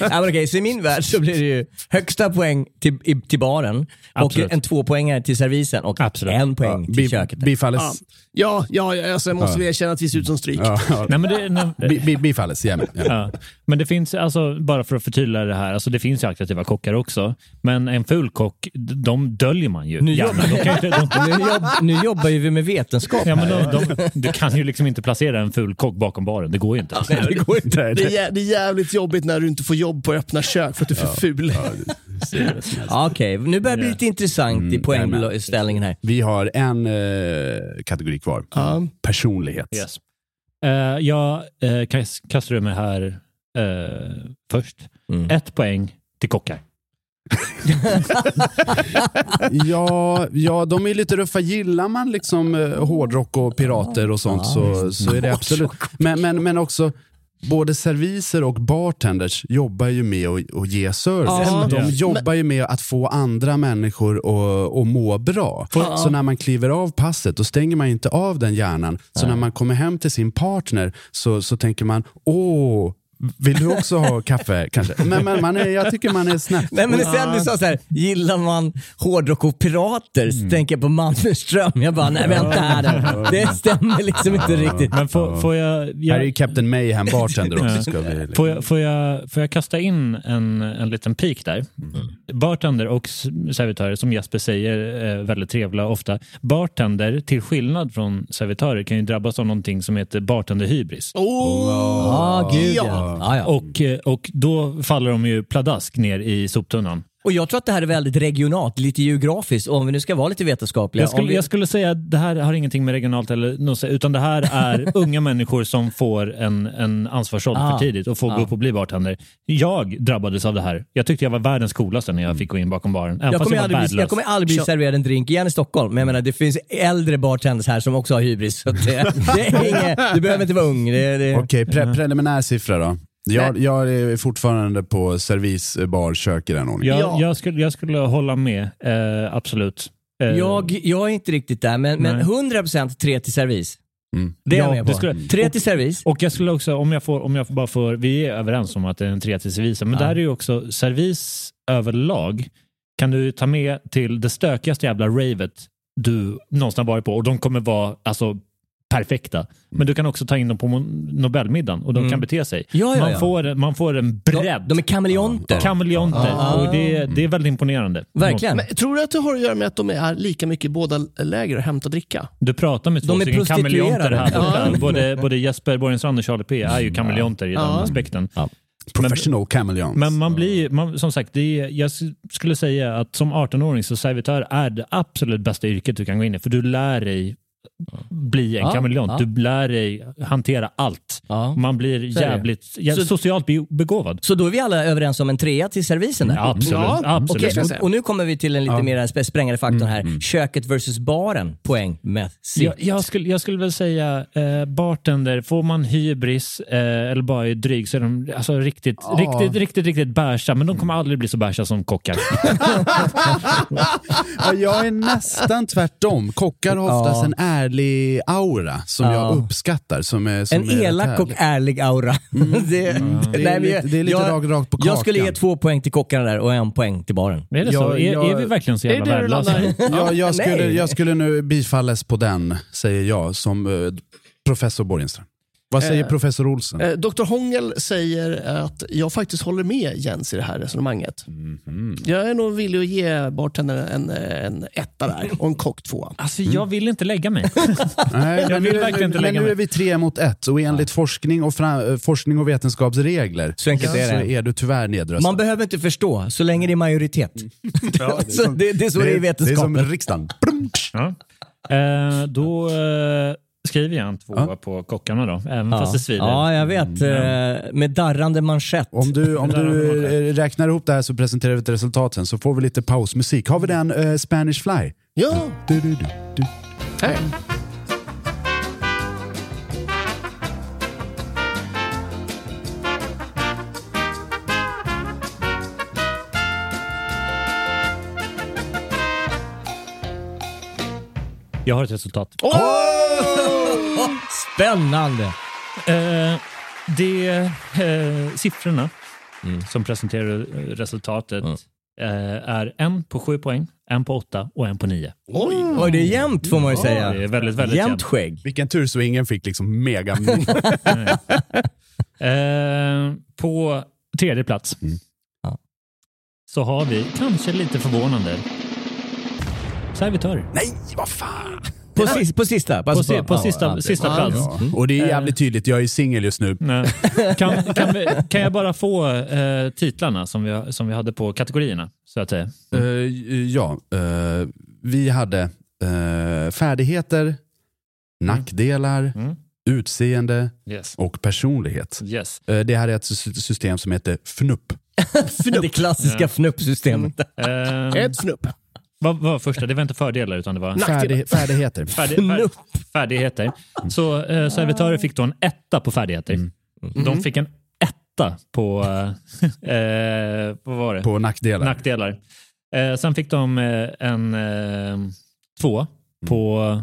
ja, men okej, så i min värld så blir det ju högsta poäng till, i, till baren Absolut. och en tvåpoängare till servisen och Absolut. en poäng till Bi- köket. Bifalles. Ja, ja, ja alltså, måste vi erkänna att vi ser ut som stryk. Ja, ja. Nej, men det, nej, Bi- bi- Bifalles. Ja. Ja. Men det finns, alltså, bara för att förtydliga det här, alltså, det finns ju attraktiva kockar också. Men en ful kock, de döljer man ju. Nu Gärna. De kan ju inte, de, Nu, jobb, nu jobbar ju vi med vetenskap ja, men de, de, du kan ju liksom inte placera en ful kock bakom baren. Det går ju inte. Nej, det går inte. Det är, det är jävligt jobbigt när du inte får jobb på öppna kök för att du är för ful. Ja, Okej, nu börjar det bli lite intressant i Mm, poängställningen här. Vi har en eh, kategori kvar. Ja. Personlighet. Yes. Uh, jag uh, kastar ur mig här eh, först. Mm. Ett poäng till kockar. Ja, ja, de är lite ruffa. Gillar man liksom eh, hårdrock och pirater och sånt så, så är det absolut. Men, men, men också både serviser och bartenders jobbar ju med att, att ge service. Ja. De Ja. jobbar ju med att få andra människor att, att må bra. Så när man kliver av passet då stänger man inte av den hjärnan. Så när man kommer hem till sin partner så, så tänker man, åh, vill du också ha kaffe kanske? Men, men man är, jag tycker man är snäll. Nej men sen du sa så här, gillar man hårdrock och pirater så tänker jag på Mannerström. Jag bara, nej vänta här. Det stämmer liksom inte riktigt. Men får, får jag... Här är jag ju Captain Mayhem bartender också. Ska vi, Får jag, får, jag, får jag kasta in en, en liten pik där? Bartender och servitörer, som Jesper säger, är väldigt trevliga ofta. Bartender, till skillnad från servitörer, kan ju drabbas av någonting som heter bartenderhybris. Oh, Ja, gud ja ja, ja. Och, eh, och då faller de ju pladask ner i soptunnan. Och jag tror att det här är väldigt regionalt, lite geografiskt. Och om vi nu ska vara lite vetenskapliga. Jag skulle, vi... jag skulle säga att det här har ingenting med regionalt eller något, utan det här är unga människor som får en, en ansvarsålder Ah. för tidigt och får Ah. gå upp och bli bartender. Jag drabbades av det här. Jag tyckte jag var världens coolaste när jag fick gå in bakom baren. Jag, kommer jag aldrig bli, jag kommer aldrig bli serverad en drink igen i Stockholm, men jag menar det finns äldre bartenders här som också har hybris. Så det, det är inget, du behöver inte vara ung. Det, det... Okej, pre preliminär siffra då. Jag, jag är fortfarande på servis, bar, kök i den ordningen. Jag, Ja. jag, skulle, jag skulle hålla med, eh, absolut. Eh, Jag, jag är inte riktigt där, men, men Nej. 100% tre till servis. Mm. Det är Ja, jag med det på. skulle- Tre till servis. Och jag skulle också, om jag, får, om jag bara får, vi är överens om att det är en tre till servisen, men Ja. där är ju också servis överlag kan du ta med till det stökigaste jävla ravet du någonsin har varit på och de kommer vara alltså perfekta. Men du kan också ta in dem på Nobelmiddagen och de kan bete sig. Ja, ja, man, ja. Får, man får en De, bredd. de är kameleonter. Kameleonter. Och det, det är väldigt imponerande. Verkligen. Men tror du att det har att göra med att de är lika mycket i båda läger och hämtar dricka? Du pratar med två De är stycken kameleonter här. Både, både Jesper Borgenstrand och Charlie P är ju kameleonter i den Ja. aspekten. Professional chameleons. Men man blir, man, som sagt, det är, jag skulle säga att som 18-åring så servitör är det absolut bästa yrket du kan gå in i. För du lär dig bli en Ja, kameleont. ja. Du lär dig hantera allt. Ja. Man blir jävligt jä- Så- socialt be- begåvad. Så då är vi alla överens om en trea till servisen där? Ja, absolut. Ja, absolut. okej. Och, och nu kommer vi till en lite mer sp- sprängande faktor här. Köket versus baren, poäng med Jag, jag, skulle, jag skulle väl säga eh, bartender, får man hybris eh, eller bara är dryg så är de alltså, riktigt, riktigt, riktigt, riktigt bärsa. Men de kommer aldrig bli så bärsa som kockar. Ja, jag är nästan tvärtom. Kockar har oftast en ärlig aura som jag uppskattar. Som är, som En är elak och ärlig aura. det, Det är lite- det är lite rakt- rakt på Jag skulle kakan. ge två poäng till kockarna där och en poäng till baren. Är det Jag- så? Är, jag- är vi verkligen så jävla Är värdelösa? Ja, jag, skulle, jag skulle nu bifalles på den, säger jag, som eh, professor Borgenström. Vad säger Eh, professor Olsen? Eh, Dr Hångel säger att jag faktiskt håller med Jens i det här resonemanget. Mhm. Jag är nog villig att ge bartendern en, en etta där och en kock tvåa. Alltså, jag vill inte lägga mig. Nej, jag men vill nu, verkligen inte men lägga nu mig. är vi tre mot ett och enligt forskning, och fra, eh, forskning och vetenskapsregler Så enkelt är det. så är du tyvärr nedröstad. Man behöver inte förstå, så länge det är majoritet. så det, det är så det är i det är som vetenskapen. riksdagen. Ja. Eh, då eh, skriver jag en tvåa Ja. på kockarna då, även fast det svider. Ja, jag vet. Eh, Med darrande manschett. Om du, om du eh, räknar ihop det här så presenterar vi ett resultat sen, så får vi lite pausmusik. Har vi den eh, Spanish Fly? Ja, Du, du, du, du. här. Jag har ett resultat. Spännande! Eh, det eh, siffrorna som presenterar eh, resultatet eh, är en på sju poäng, en på åtta och en på nio. Oj! Oj, det är jämnt får man ju säga. det är väldigt, väldigt jämnt jämnt. skägg. Vilken tur så ingen fick liksom mega... Eh, på tredje plats Ja. så har vi, kanske lite förvånande, servitörer. Nej, vad fan! På, sis, på sista? På, si, på ja, sista, ja, sista Ja. plats. Ja. Och det är jävligt tydligt, jag är singel just nu. Kan, kan, vi, kan jag bara få eh, titlarna som vi, som vi hade på kategorierna? Så att säga. Eh, ja, eh, vi hade eh, färdigheter, nackdelar, Mm. utseende Yes. och personlighet. Yes. Eh, det här är ett sy- system som heter FNUP. Det klassiska fnuppsystemet. Eh, Ett fnupp. Vad var första? Det var inte fördelar utan det var Färdig, färdigheter. färdig, färd, färdigheter. Så eh, servitörer fick då en etta på färdigheter. De fick en etta på, eh, eh, vad var det? På nackdelar. nackdelar. Eh, sen fick de eh, en eh, två på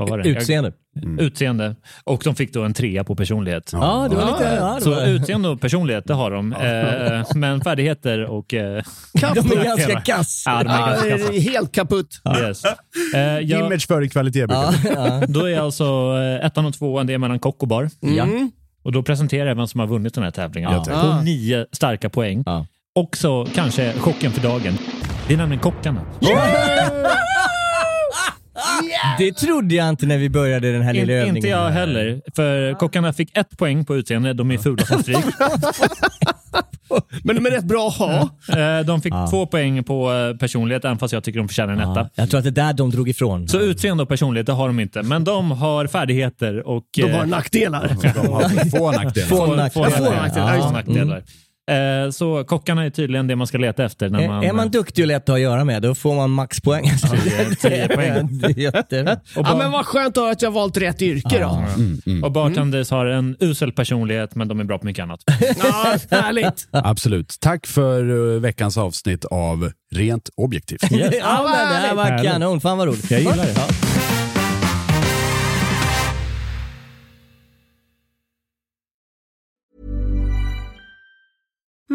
vad var det? Utseende. Jag, utseende. Och de fick då en trea på personlighet. Ja, det var lite... Ja, det Så var, utseende och personlighet, det har de. Eh, men färdigheter och... Eh, de är ganska kass. Ja, de är ganska kassa. helt kaputt. Yes. Eh, jag, Image före kvalitet brukar Ja, då är alltså eh, ettan och tvåan, det är mellan kock och bar. Ja. Och då presenterar jag vem som har vunnit den här tävlingen. Ja. På Ah. nio starka poäng. Ja. Också kanske chocken för dagen. Det är nämligen kockarna. Det trodde jag inte när vi började den här lilla In, övningen. inte jag heller. För kockarna fick ett poäng på utseende. De är fula som stryk. Men de är rätt bra att ha. Eh, De fick två poäng på eh, personlighet, även fast jag tycker de förtjänar en etta. Ja, jag tror att det är där de drog ifrån. Så utseende och personlighet, det har de inte. Men de har färdigheter och... De har eh, nackdelar. De har få nackdelar. Få får- nackdelar. Få nackdelar, Ja, få nackdelar. Eh, Så kockarna är tydligen det man ska leta efter. När man, Är, man duktig och lätt att ha att göra med, då får man maxpoäng. det 10 poäng. Och, Ja, bar- men vad skönt att höra att jag valt rätt yrke då. och bartenders har en usel personlighet, men de är bra på mycket annat. Ja, härligt. Absolut. Tack för eh, veckans avsnitt av Rent Objektivt. Ja, men det här var Härligt. kanon. Fan vad roligt. Jag gillar det.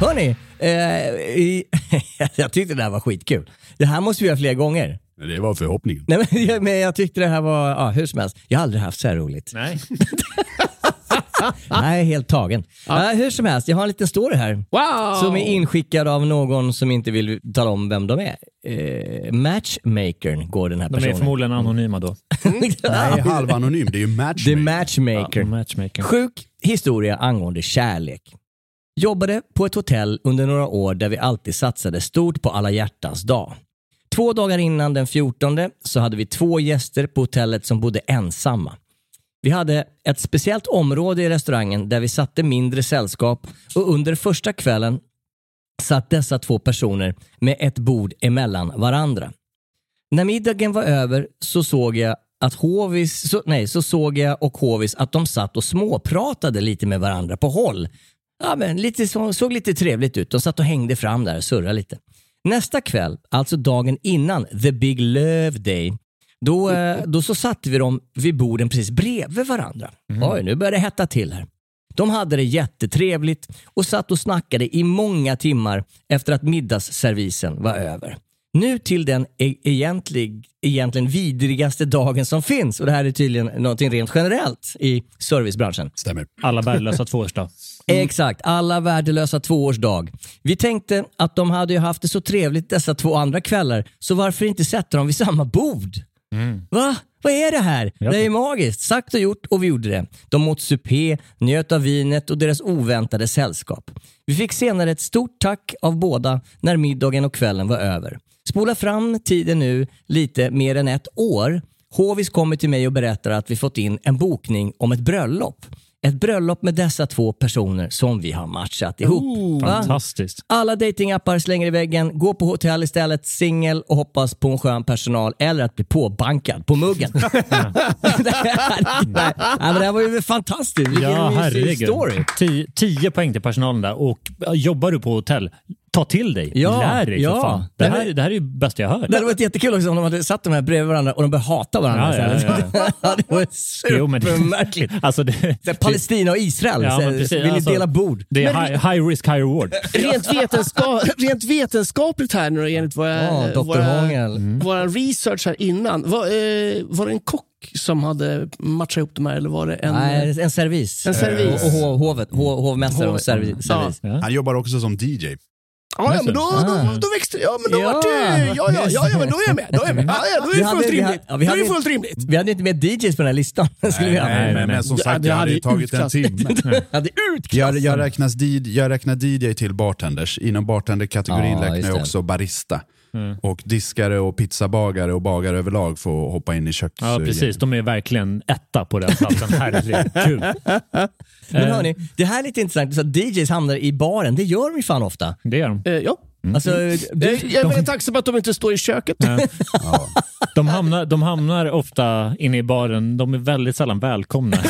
Hörni, eh, jag tyckte det här var skitkul. Det här måste vi göra fler gånger. Det var förhoppningen. Nej, men, jag- men jag tyckte det här var, ja, hur som helst, jag har aldrig haft så här roligt. Nej. Nej, helt tagen. Ja. hur som helst, jag har en liten story här. Wow! Som är inskickad av någon som inte vill tala om vem de är. Eh, matchmakern går den här De är personen. förmodligen anonyma då. Nej, halvanonym. Det är ju The matchmaking. Matchmaker. Matchmaker. Sjuk historia angående kärlek. Jobbade på ett hotell under några år där vi alltid satsade stort på alla hjärtans dag. Två dagar innan den 14 så hade vi två gäster på hotellet som bodde ensamma. Vi hade ett speciellt område i restaurangen där vi satte mindre sällskap och under första kvällen satt dessa två personer med ett bord emellan varandra. När middagen var över så såg jag att Hovis, så, nej, så såg jag och Hovis att de satt och småpratade lite med varandra på håll. Ja, men lite, så, såg lite trevligt ut. De satt och hängde fram där och surrade lite. Nästa kväll, alltså dagen innan the big love day, då, eh, då så satte vi dem vid borden precis bredvid varandra. Oj, nu börjar det hetta till här. De hade det jättetrevligt och satt och snackade i många timmar efter att middagsservisen var över. Nu till den e- egentlig, egentligen vidrigaste dagen som finns och det här är tydligen någonting rent generellt i servicebranschen. Stämmer. Alla värdelösa tvåårsdag. Exakt, alla värdelösa tvåårsdag. Vi tänkte att de hade ju haft det så trevligt dessa två andra kvällar, så varför inte sätta dem vid samma bord? Va? Vad är det här? Ja. Det är magiskt. Sagt och gjort och vi gjorde det. De åt supé, njöt av vinet och deras oväntade sällskap. Vi fick senare ett stort tack av båda när middagen och kvällen var över. Spola fram tiden nu lite mer än ett år. Hovis kommer till mig och berättar att vi fått in en bokning om ett bröllop. Ett bröllop med dessa två personer som vi har matchat ihop. Va? Fantastiskt. Alla datingappar slänger i väggen, gå på hotell istället, singel och hoppas på en skön personal eller att bli påbankad på muggen. det, här, nej, men det här var ju fantastiskt. Vilken Ja, mysig story. Tio, tio poäng till personalen där. Och jobbar du på hotell, Ta till dig. Ja, Lär dig ja. för fan. Det här, det här är ju bästa jag hört. Det hade varit jättekul också om de hade satt de här bredvid varandra och de började hata varandra. Ja, ja, ja, ja, det var Jo, men det- supermärkligt. Alltså det, Palestina och Israel, Ja, så precis, vill alltså- dela bord? det är high, high risk, high reward. Rent, vetenska rent vetenskapligt här nu enligt våra, Ja, Dr. våra, Hångel. våra research här innan. Var, eh, var det en kock som hade matchat ihop de här eller var det en... Nej, en servis. En servis. Och hovet, hov, hovmästare och servis. Han jobbar också som DJ. Ja, ja, men då, Ah. då, då växte det. Ja, men då Ja. vart det... Ja, ja, ja, ja, men då är jag med. Då är jag med. Ja, ja, då är det fullt vi hade- rimligt. ja, vi Då är fullt rimligt. Vi hade inte med DJs på den här listan. Skulle vi ha. Nej, men, men som sagt, det hade ju tagit en timme. hade Jag, jag, räknas jag räknar DJ till bartenders. Inom bartenderkategorin Ja, räknar jag också barista. Mm. Och diskare och pizzabagare och bagare överlag får hoppa in i köks... Ja, precis. De är verkligen etta på den platsen. Herregud. Men hörni, det här är lite intressant. Så att DJs hamnar i baren, det gör de ju fan ofta. Det är de. Eh, ja. Alltså, Eh, du, Jag är tacksam att de inte står i köket. De hamnar, de hamnar ofta inne i baren. De är väldigt sällan välkomna.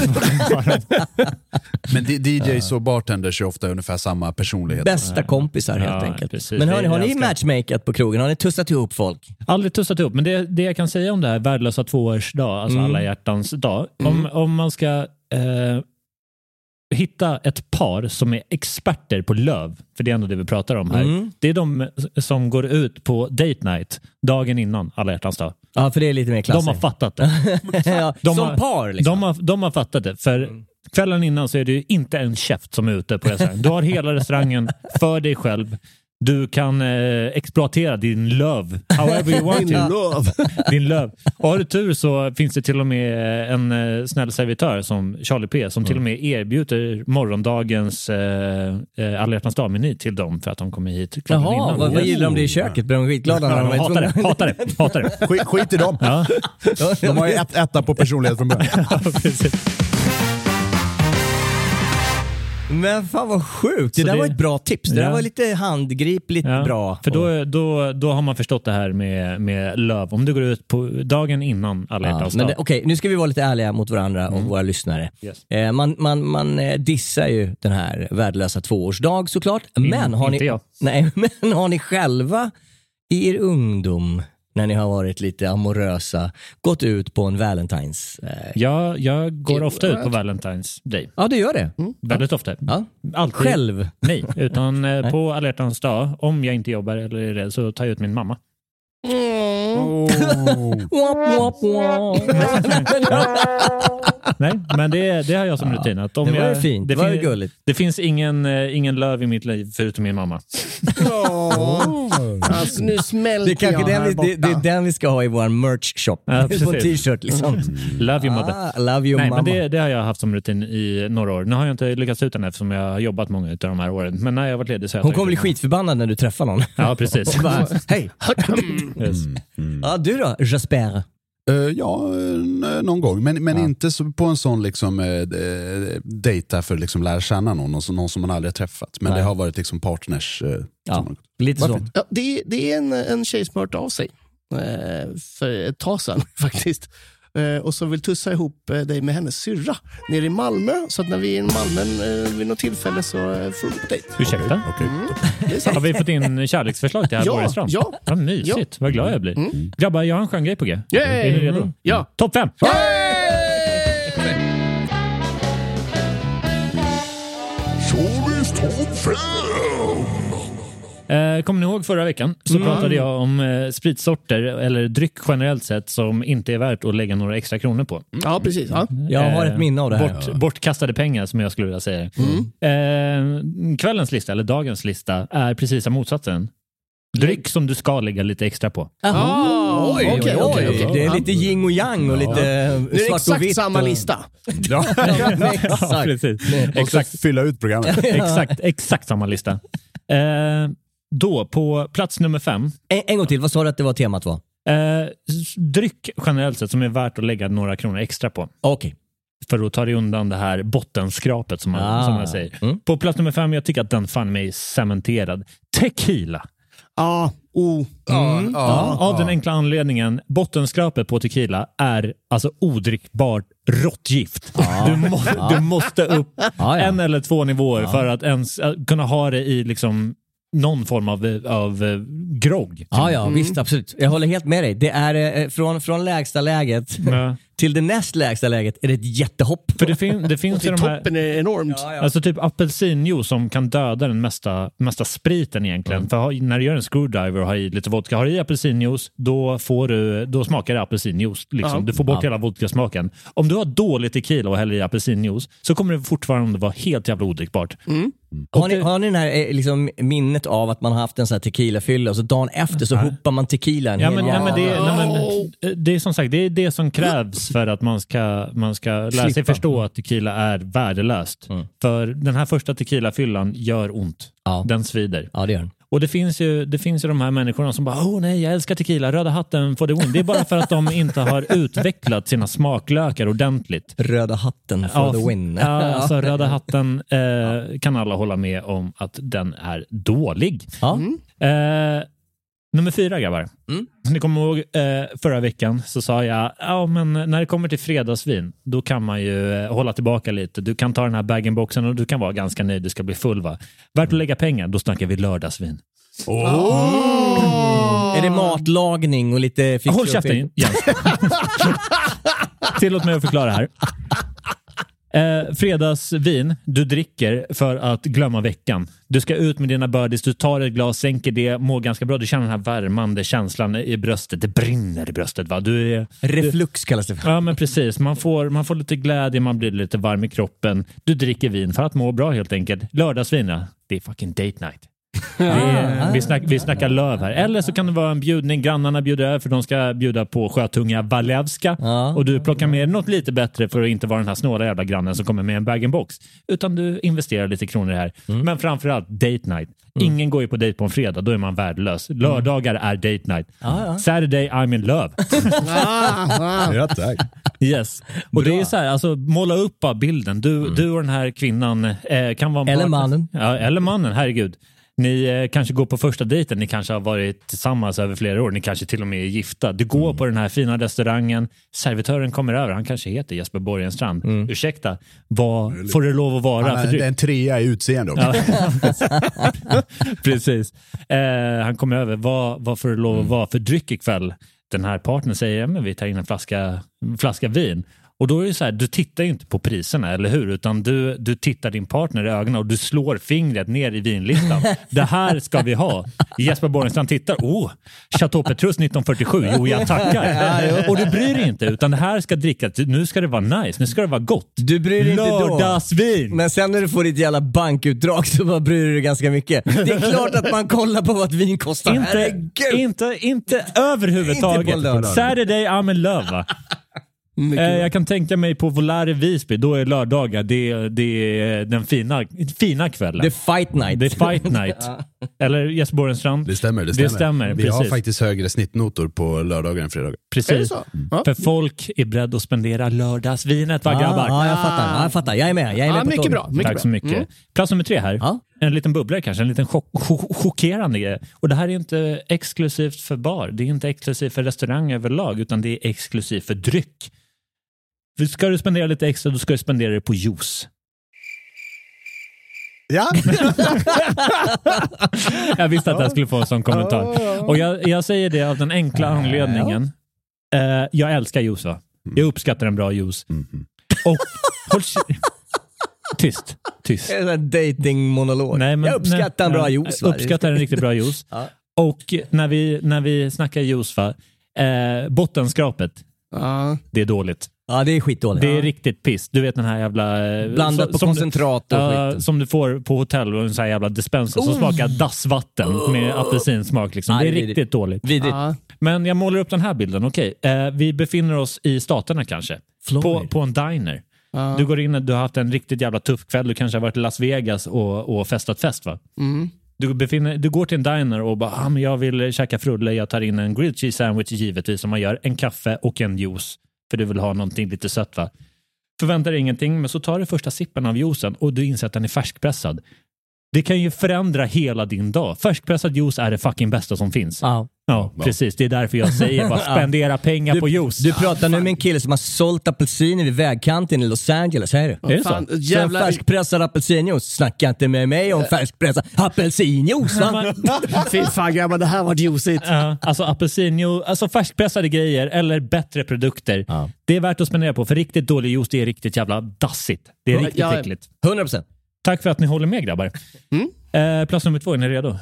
Men DJs och bartenders är ofta ungefär samma personlighet. bästa kompisar helt Ja, enkelt. precis. Men hörni, har ni matchmakat på krogen? Har ni tussat ihop folk? Aldrig tussat ihop, men det, det jag kan säga om det här värdelösa tvåårsdag, alltså alla hjärtans dag. Om, om man ska eh, hitta ett par som är experter på löv, för det är ändå det vi pratar om här. Mm. Det är de som går ut på date night dagen innan alla hjärtans dag. Ja, för det är lite mer De klassiskt. har fattat det. ja, De som har, par liksom. De har, de har fattat det. För kvällen innan så är det ju inte en käft som är ute på restaurangen. Du har hela restaurangen för dig själv. Du kan eh, exploatera din löv however you want Din löv. Din löv. Och har du tur så finns det till och med en eh, snäll servitör som Charlie P som till och med erbjuder morgondagens eh, eh, alla hjärtans dag-meny till dem för att de kommer hit kvällen Jaha, innan. vad, vad gillar de det i köket? Blir de skitglada när de är hatar det, hatar det, hatar det. Skit, skit i dem. Ja, De har ju ett, etta på personlighet från början. precis. Men fan vad sjukt. Det Så där det- var ett bra tips. Det där Ja. var lite handgripligt Ja, bra. För då, då, då har man förstått det här med, med löv. Om du går ut på dagen innan alla Ja, hjärtans dag. Okej, nu ska vi vara lite ärliga mot varandra och våra lyssnare. Yes. Eh, man man, man eh, dissar ju den här värdelösa tvåårsdag såklart. Men har, inte ni, jag. nej, men har ni själva i er ungdom, när ni har varit lite amorösa, gått ut på en Valentine's? Eh, Ja, jag går ofta ut på Valentine's Day. ja, det gör det. Väldigt ofta. Ja. Alltid. Själv? Nej, utan eh, på alla dag, om jag inte jobbar eller är rädd, så tar jag ut min mamma. Wap, wap, wap. Nej, men det, det har jag som rutin. Att om Det var ju jag, fint. Det var ju fin- gulligt. Det finns ingen, eh, ingen löv i mitt liv förutom min mamma. Alltså, nu smälter Det är kanske jag den här vi, det, det är den vi ska ha i vår merch shop. Ja, på en t-shirt liksom. Love you mother. Ah, love you Nej, mamma. men det, det har jag haft som rutin i några år. Nu har jag inte lyckats ut den eftersom jag har jobbat många av de här åren. Men när jag har varit ledig så har jag Hon kommer bli skitförbannad när du träffar någon. Ja, precis. Hej! Yes. Ja, du då? Jasper? Eh, ja, någon gång. Men, men Ja. inte så, på en sån liksom, eh, dejta för att liksom lära känna någon, någon, som- någon som man aldrig har träffat. Men Nej. det har varit liksom partners. Eh, Ja, som, lite så. Ja, det, det är en, en tjej som har hört av sig för ett tag sedan faktiskt. Eh, och som vill tussa ihop eh, dig med hennes syrra nere i Malmö. Så att när vi är i Malmö eh, vid något tillfälle så får du gå på dejt. Ursäkta? Är sant. Har vi fått in kärleksförslag till här Ja, Borgstrand? ja. Vad mysigt. Vad glad jag blir. Grabbar, jag har en skön grej på G. Yay! Är ni redo? Mm. Ja. Topp fem! Eh, kommer ni ihåg förra veckan så pratade jag om eh, spritsorter eller dryck generellt sett som inte är värt att lägga några extra kronor på. Ja, precis. Ja. Jag har ett minne av det här. Bort, Bortkastade pengar som jag skulle vilja säga. Eh, kvällens lista, eller dagens lista, är precis som motsatsen. Dryck som du ska lägga lite extra på. Ah, Oj, oj, oj. okej. Det är lite yin och yang och lite Det är svart och exakt vitt. samma och... lista. Ja, exakt. precis. Och så fylla ut programmet. exakt, exakt samma lista. Eh, då, på plats nummer fem, En, en gång till, vad sa du att det var temat var? eh, dryck generellt sett som är värt att lägga några kronor extra på. Okej. För att ta dig undan det här bottenskrapet som man, Ah. som man säger. Mm. På plats nummer fem, jag tycker att den fan mig cementerad. Tequila. Ja, oh. Ja, Ja, av den enkla anledningen, bottenskrapet på tequila är alltså odrickbart råttgift. Du, må, du måste upp Ja, ja. en eller två nivåer för att ens äh, kunna ha det i liksom någon form av, av eh, grogg. Ja, ja, visst absolut. Jag håller helt med dig. Det är eh, från, från lägsta läget Ja. till det näst lägsta läget är det ett jättehopp. För det, fin, det finns ju de här... toppen är enormt. Ja, ja. Alltså typ apelsinjuice som kan döda den mesta, mesta spriten egentligen. För ha- när du gör en screwdriver och har i lite vodka, har du i apelsinjuice, då, får du, då smakar det apelsinjuice. Liksom. Du får bort Ja. hela vodkasmaken. Om du har dålig tequila och häller i apelsinjuice så kommer det fortfarande vara helt jävla odrickbart. Har ni, har ni den här eh, liksom, minnet av att man har haft en sån här tequila-fylla och så dagen efter så hoppar man tequila en Ja, hel men, ja, men det, nej, men, det är som sagt det är det som krävs för att man ska, man ska lära sig förstå att tequila är värdelöst. Mm. För den här första tequilafyllan gör ont. Ja. Den svider. Ja, det gör den. Och det finns, ju, det finns ju de här människorna som bara åh nej, jag älskar tequila, röda hatten for the win. Det är bara för att de inte har utvecklat sina smaklökar ordentligt. Röda hatten for Ja, the win. Ja, alltså röda hatten eh, kan alla hålla med om att den är dålig. Ja. Eh, nummer fyra grabbar. Mm. Ni kommer ihåg eh, förra veckan så sa jag ja, men när det kommer till fredagsvin då kan man ju eh, hålla tillbaka lite. Du kan ta den här bag-in-boxen och du kan vara ganska nöjd. Du ska bli full va? Värt att lägga pengar, då snackar vi lördagsvin. Är det matlagning och lite fix Håll käften? Jens. Tillåt mig att förklara här. Eh, fredagsvin du dricker för att glömma veckan. Du ska ut med dina birdies, du tar ett glas, sänker det, mår ganska bra. Du känner den här värmande känslan i bröstet. Det brinner i bröstet. Va? Du är, Reflux kallas det för. Ja, men precis. Man får, man får lite glädje, man blir lite varm i kroppen. Du dricker vin för att må bra helt enkelt. Lördagsvin, ja, det är fucking date night. Är, vi, snack, vi snackar löv här. Eller så kan det vara en bjudning. Grannarna bjuder över för de ska bjuda på sjötunga Walewska. Ja. Och du plockar med något lite bättre för att inte vara den här snåla jävla grannen som kommer med en bag-in-box. Utan du investerar lite kronor här. Men framförallt date night. Ingen går ju på dejt på en fredag, då är man värdelös. Lördagar är date night. Saturday I'm in love. Ja, tack. Yes. Och det är så här, alltså måla upp bara bilden. Du, du och den här kvinnan eh, kan vara Eller partner- mannen. Ja, eller mannen, herregud. Ni eh, kanske går på första dejten, ni kanske har varit tillsammans över flera år, ni kanske till och med är gifta. Du går på den här fina restaurangen, servitören kommer över, han kanske heter Jesper Borgenstrand. Ursäkta, vad får det lov att vara Han för är dryck? en trea i utseende också. Precis. Eh, han kommer över. Vad, vad får det lov att vara för dryck ikväll? Den här partnern säger ja, men vi tar in en flaska, flaska vin. Och då är det så här, du tittar ju inte på priserna, eller hur? Utan du, du tittar din partner i ögonen och du slår fingret ner i vinlistan. Det här ska vi ha. Jesper Borgenstrand tittar. Oh, Chateau Petrus 1947. Jo, jag tackar. Och du bryr dig inte, utan det här ska drickas. Nu ska det vara nice. Nu ska det vara gott. Du bryr dig inte då. Lördagsvin! Men sen när du får ditt jävla bankutdrag så bara bryr du dig ganska mycket. Det är klart att man kollar på vad ett vin kostar. Inte, Herregud. inte, inte överhuvudtaget. Inte. Saturday I'm in love. Va? Eh, jag kan tänka mig på Volare Visby, då är lördagar det, det är den fina, fina kvällen. The fight night. Det är fight night. Eller Jesper Borgenstrand? Det stämmer. Det stämmer, Det stämmer, Vi har precis. faktiskt högre snittnotor på lördagar än fredagar. Precis. Är det så? Ja. För folk är beredda att spendera lördagsvinet va grabbar? Ja, jag fattar. Ja, jag fattar. Jag är med. Jag är med Ja, på mycket bra. Mycket Tack bra. så mycket. Mm. Plats nummer tre här. Ja. En liten bubblare kanske, en liten chock, chock, chockerande grej. Och det här är inte exklusivt för bar, det är inte exklusivt för restaurang överlag, utan det är exklusivt för dryck. För Ska du spendera lite extra, då ska du spendera det på juice. Ja, Jag visste att jag skulle få en sån kommentar. Och jag, jag säger det av den enkla anledningen. Eh, jag älskar juice va? Jag uppskattar en bra juice. Och håll Tyst, tyst. Det är en dating-monolog. Nej, men- jag uppskattar en bra juice. Jag va? uppskattar en riktigt bra juice. Ja. Och när vi, när vi snackar juice, va? Eh, bottenskrapet, Ja. det är dåligt. Ja, det är skitdåligt. Det är riktigt piss. Du vet den här jävla... eh, Blandat så- på koncentrat och du, ja, skit. Som du får på hotell och en sån här jävla dispenser som smakar dassvatten med apelsinsmak. Liksom. Ja, det är är riktigt dåligt. Vidrigt. Ja. Men jag målar upp den här bilden. Okej, eh, vi befinner oss i staterna kanske. På, på en diner. Ja. Du går in, du har haft en riktigt jävla tuff kväll. Du kanske har varit i Las Vegas och, och festat fest va? Mm. Du, befinner, du går till en diner och bara, ah, men jag vill käka frulle, jag tar in en grilled cheese sandwich givetvis som man gör, en kaffe och en juice. För du vill ha någonting lite sött va? Förväntar dig ingenting, men så tar du första sippen av juicen och du inser att den är färskpressad. Det kan ju förändra hela din dag. Färskpressad juice är det fucking bästa som finns. Ja. Ja, precis. Det är därför jag säger bara spendera pengar på juice. Du pratar nu med en kille som har sålt apelsiner vid vägkanten i Los Angeles, är det? Är det så? Fan, Så jävlar. färskpressad apelsinjuice, snacka inte med mig om färskpressad apelsinjuice va? Fy fan grabbar, det här var juicigt. Ja, alltså apelsinjuice, alltså färskpressade grejer eller bättre produkter. Ja. Det är värt att spendera på, för riktigt dålig juice det är riktigt jävla dassigt. Det är Ja, riktigt äckligt. 100%. Tack för att ni håller med grabber. Mm. Eh, plats nummer två, är ni redo?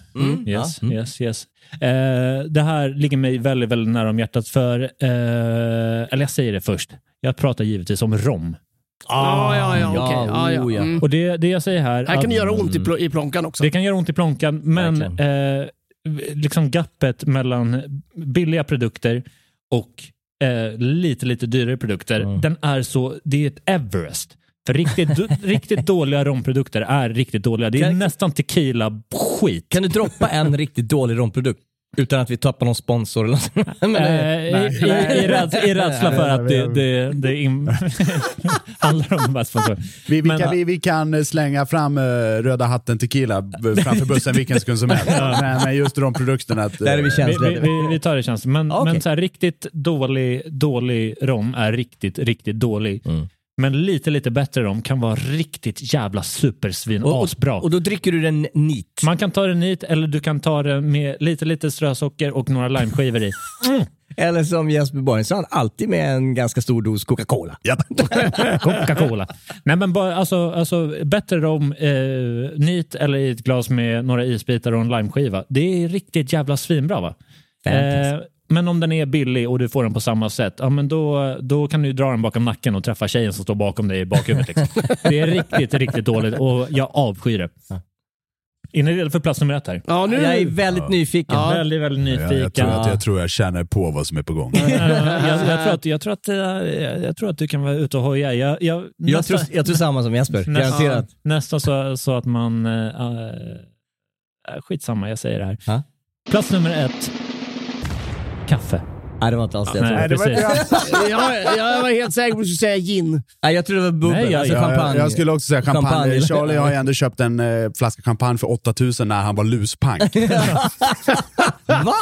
Yes, yes, yes. Eh, det här ligger mig väldigt, väldigt nära om hjärtat för, eh, eller jag säger det först. Jag pratar givetvis om rom. Ja, ja, ja. Ja, ja. oh, ja. Mm. Och det, det jag säger här... Här kan det göra ont i, pl- i plånkan också. Det kan göra ont i plånkan, men eh, liksom gapet mellan billiga produkter och eh, lite, lite dyrare produkter, Mm. den är så, det är ett Everest. För riktigt, riktigt dåliga romprodukter är riktigt dåliga. Det är Kan- nästan tequila-skit. Kan du droppa en riktigt dålig romprodukt? Utan att vi tappar någon sponsor eller något. Men, Eh, eh, i, i, i, räds, I rädsla för att det, det, det in, handlar om bara sponsor. Vi, vi, Men, kan, vi, vi kan slänga fram eh, Röda hatten tequila framför bussen vilken sekund som helst. Men, men just de produkterna... Att, Där är vi eh, känsliga. vi, vi, vi tar det känsligt. Men, Okej. men så här, riktigt dålig, dålig rom är riktigt, riktigt dålig. Mm. Men lite, lite bättre rom kan vara riktigt jävla supersvin. och, Asbra. och, och då dricker du den neat. Man kan ta den hit eller du kan ta den med lite, lite strösocker och några limeskivor i. Eller som Jesper Borg sa, alltid med en ganska stor dos Coca-Cola. Coca-Cola. Nej men bara, alltså, alltså bättre rom eh, nit eller i ett glas med några isbitar och en limeskiva. Det är riktigt jävla svinbra va? Fantastiskt. Eh, men om den är billig och du får den på samma sätt, ja, men då, då kan du dra den bakom nacken och träffa tjejen som står bakom dig i bakhuvudet. Liksom. Det är riktigt, riktigt dåligt och jag avskyr det. Är ni redo för plats nummer ett här? Ja, nu... Jag är väldigt nyfiken. Väldigt, väldigt jag, nyfiken. jag, tror att, jag tror jag känner på vad som är på gång. Jag, jag, tror att, jag, tror att, eh, jag tror att du kan vara ute och hoja. Jag, jag, Jag nästan- tror, jag tror samma som Jesper, Nästan, garanterat. nästan så, så att man... Äh, skitsamma, jag säger det här. Ja. Plats nummer ett. Kaffe. Nej, det var inte alls det jag Nej, trodde. precis. jag, jag var helt säker på att du skulle säga gin. Nej, jag trodde det var bubbel, Nej, jag- alltså Jag, champagne. jag skulle också säga champagne. Champagne. Charlie har ju ändå köpt en eh, flaska champagne för 8000 när han var luspank. Va?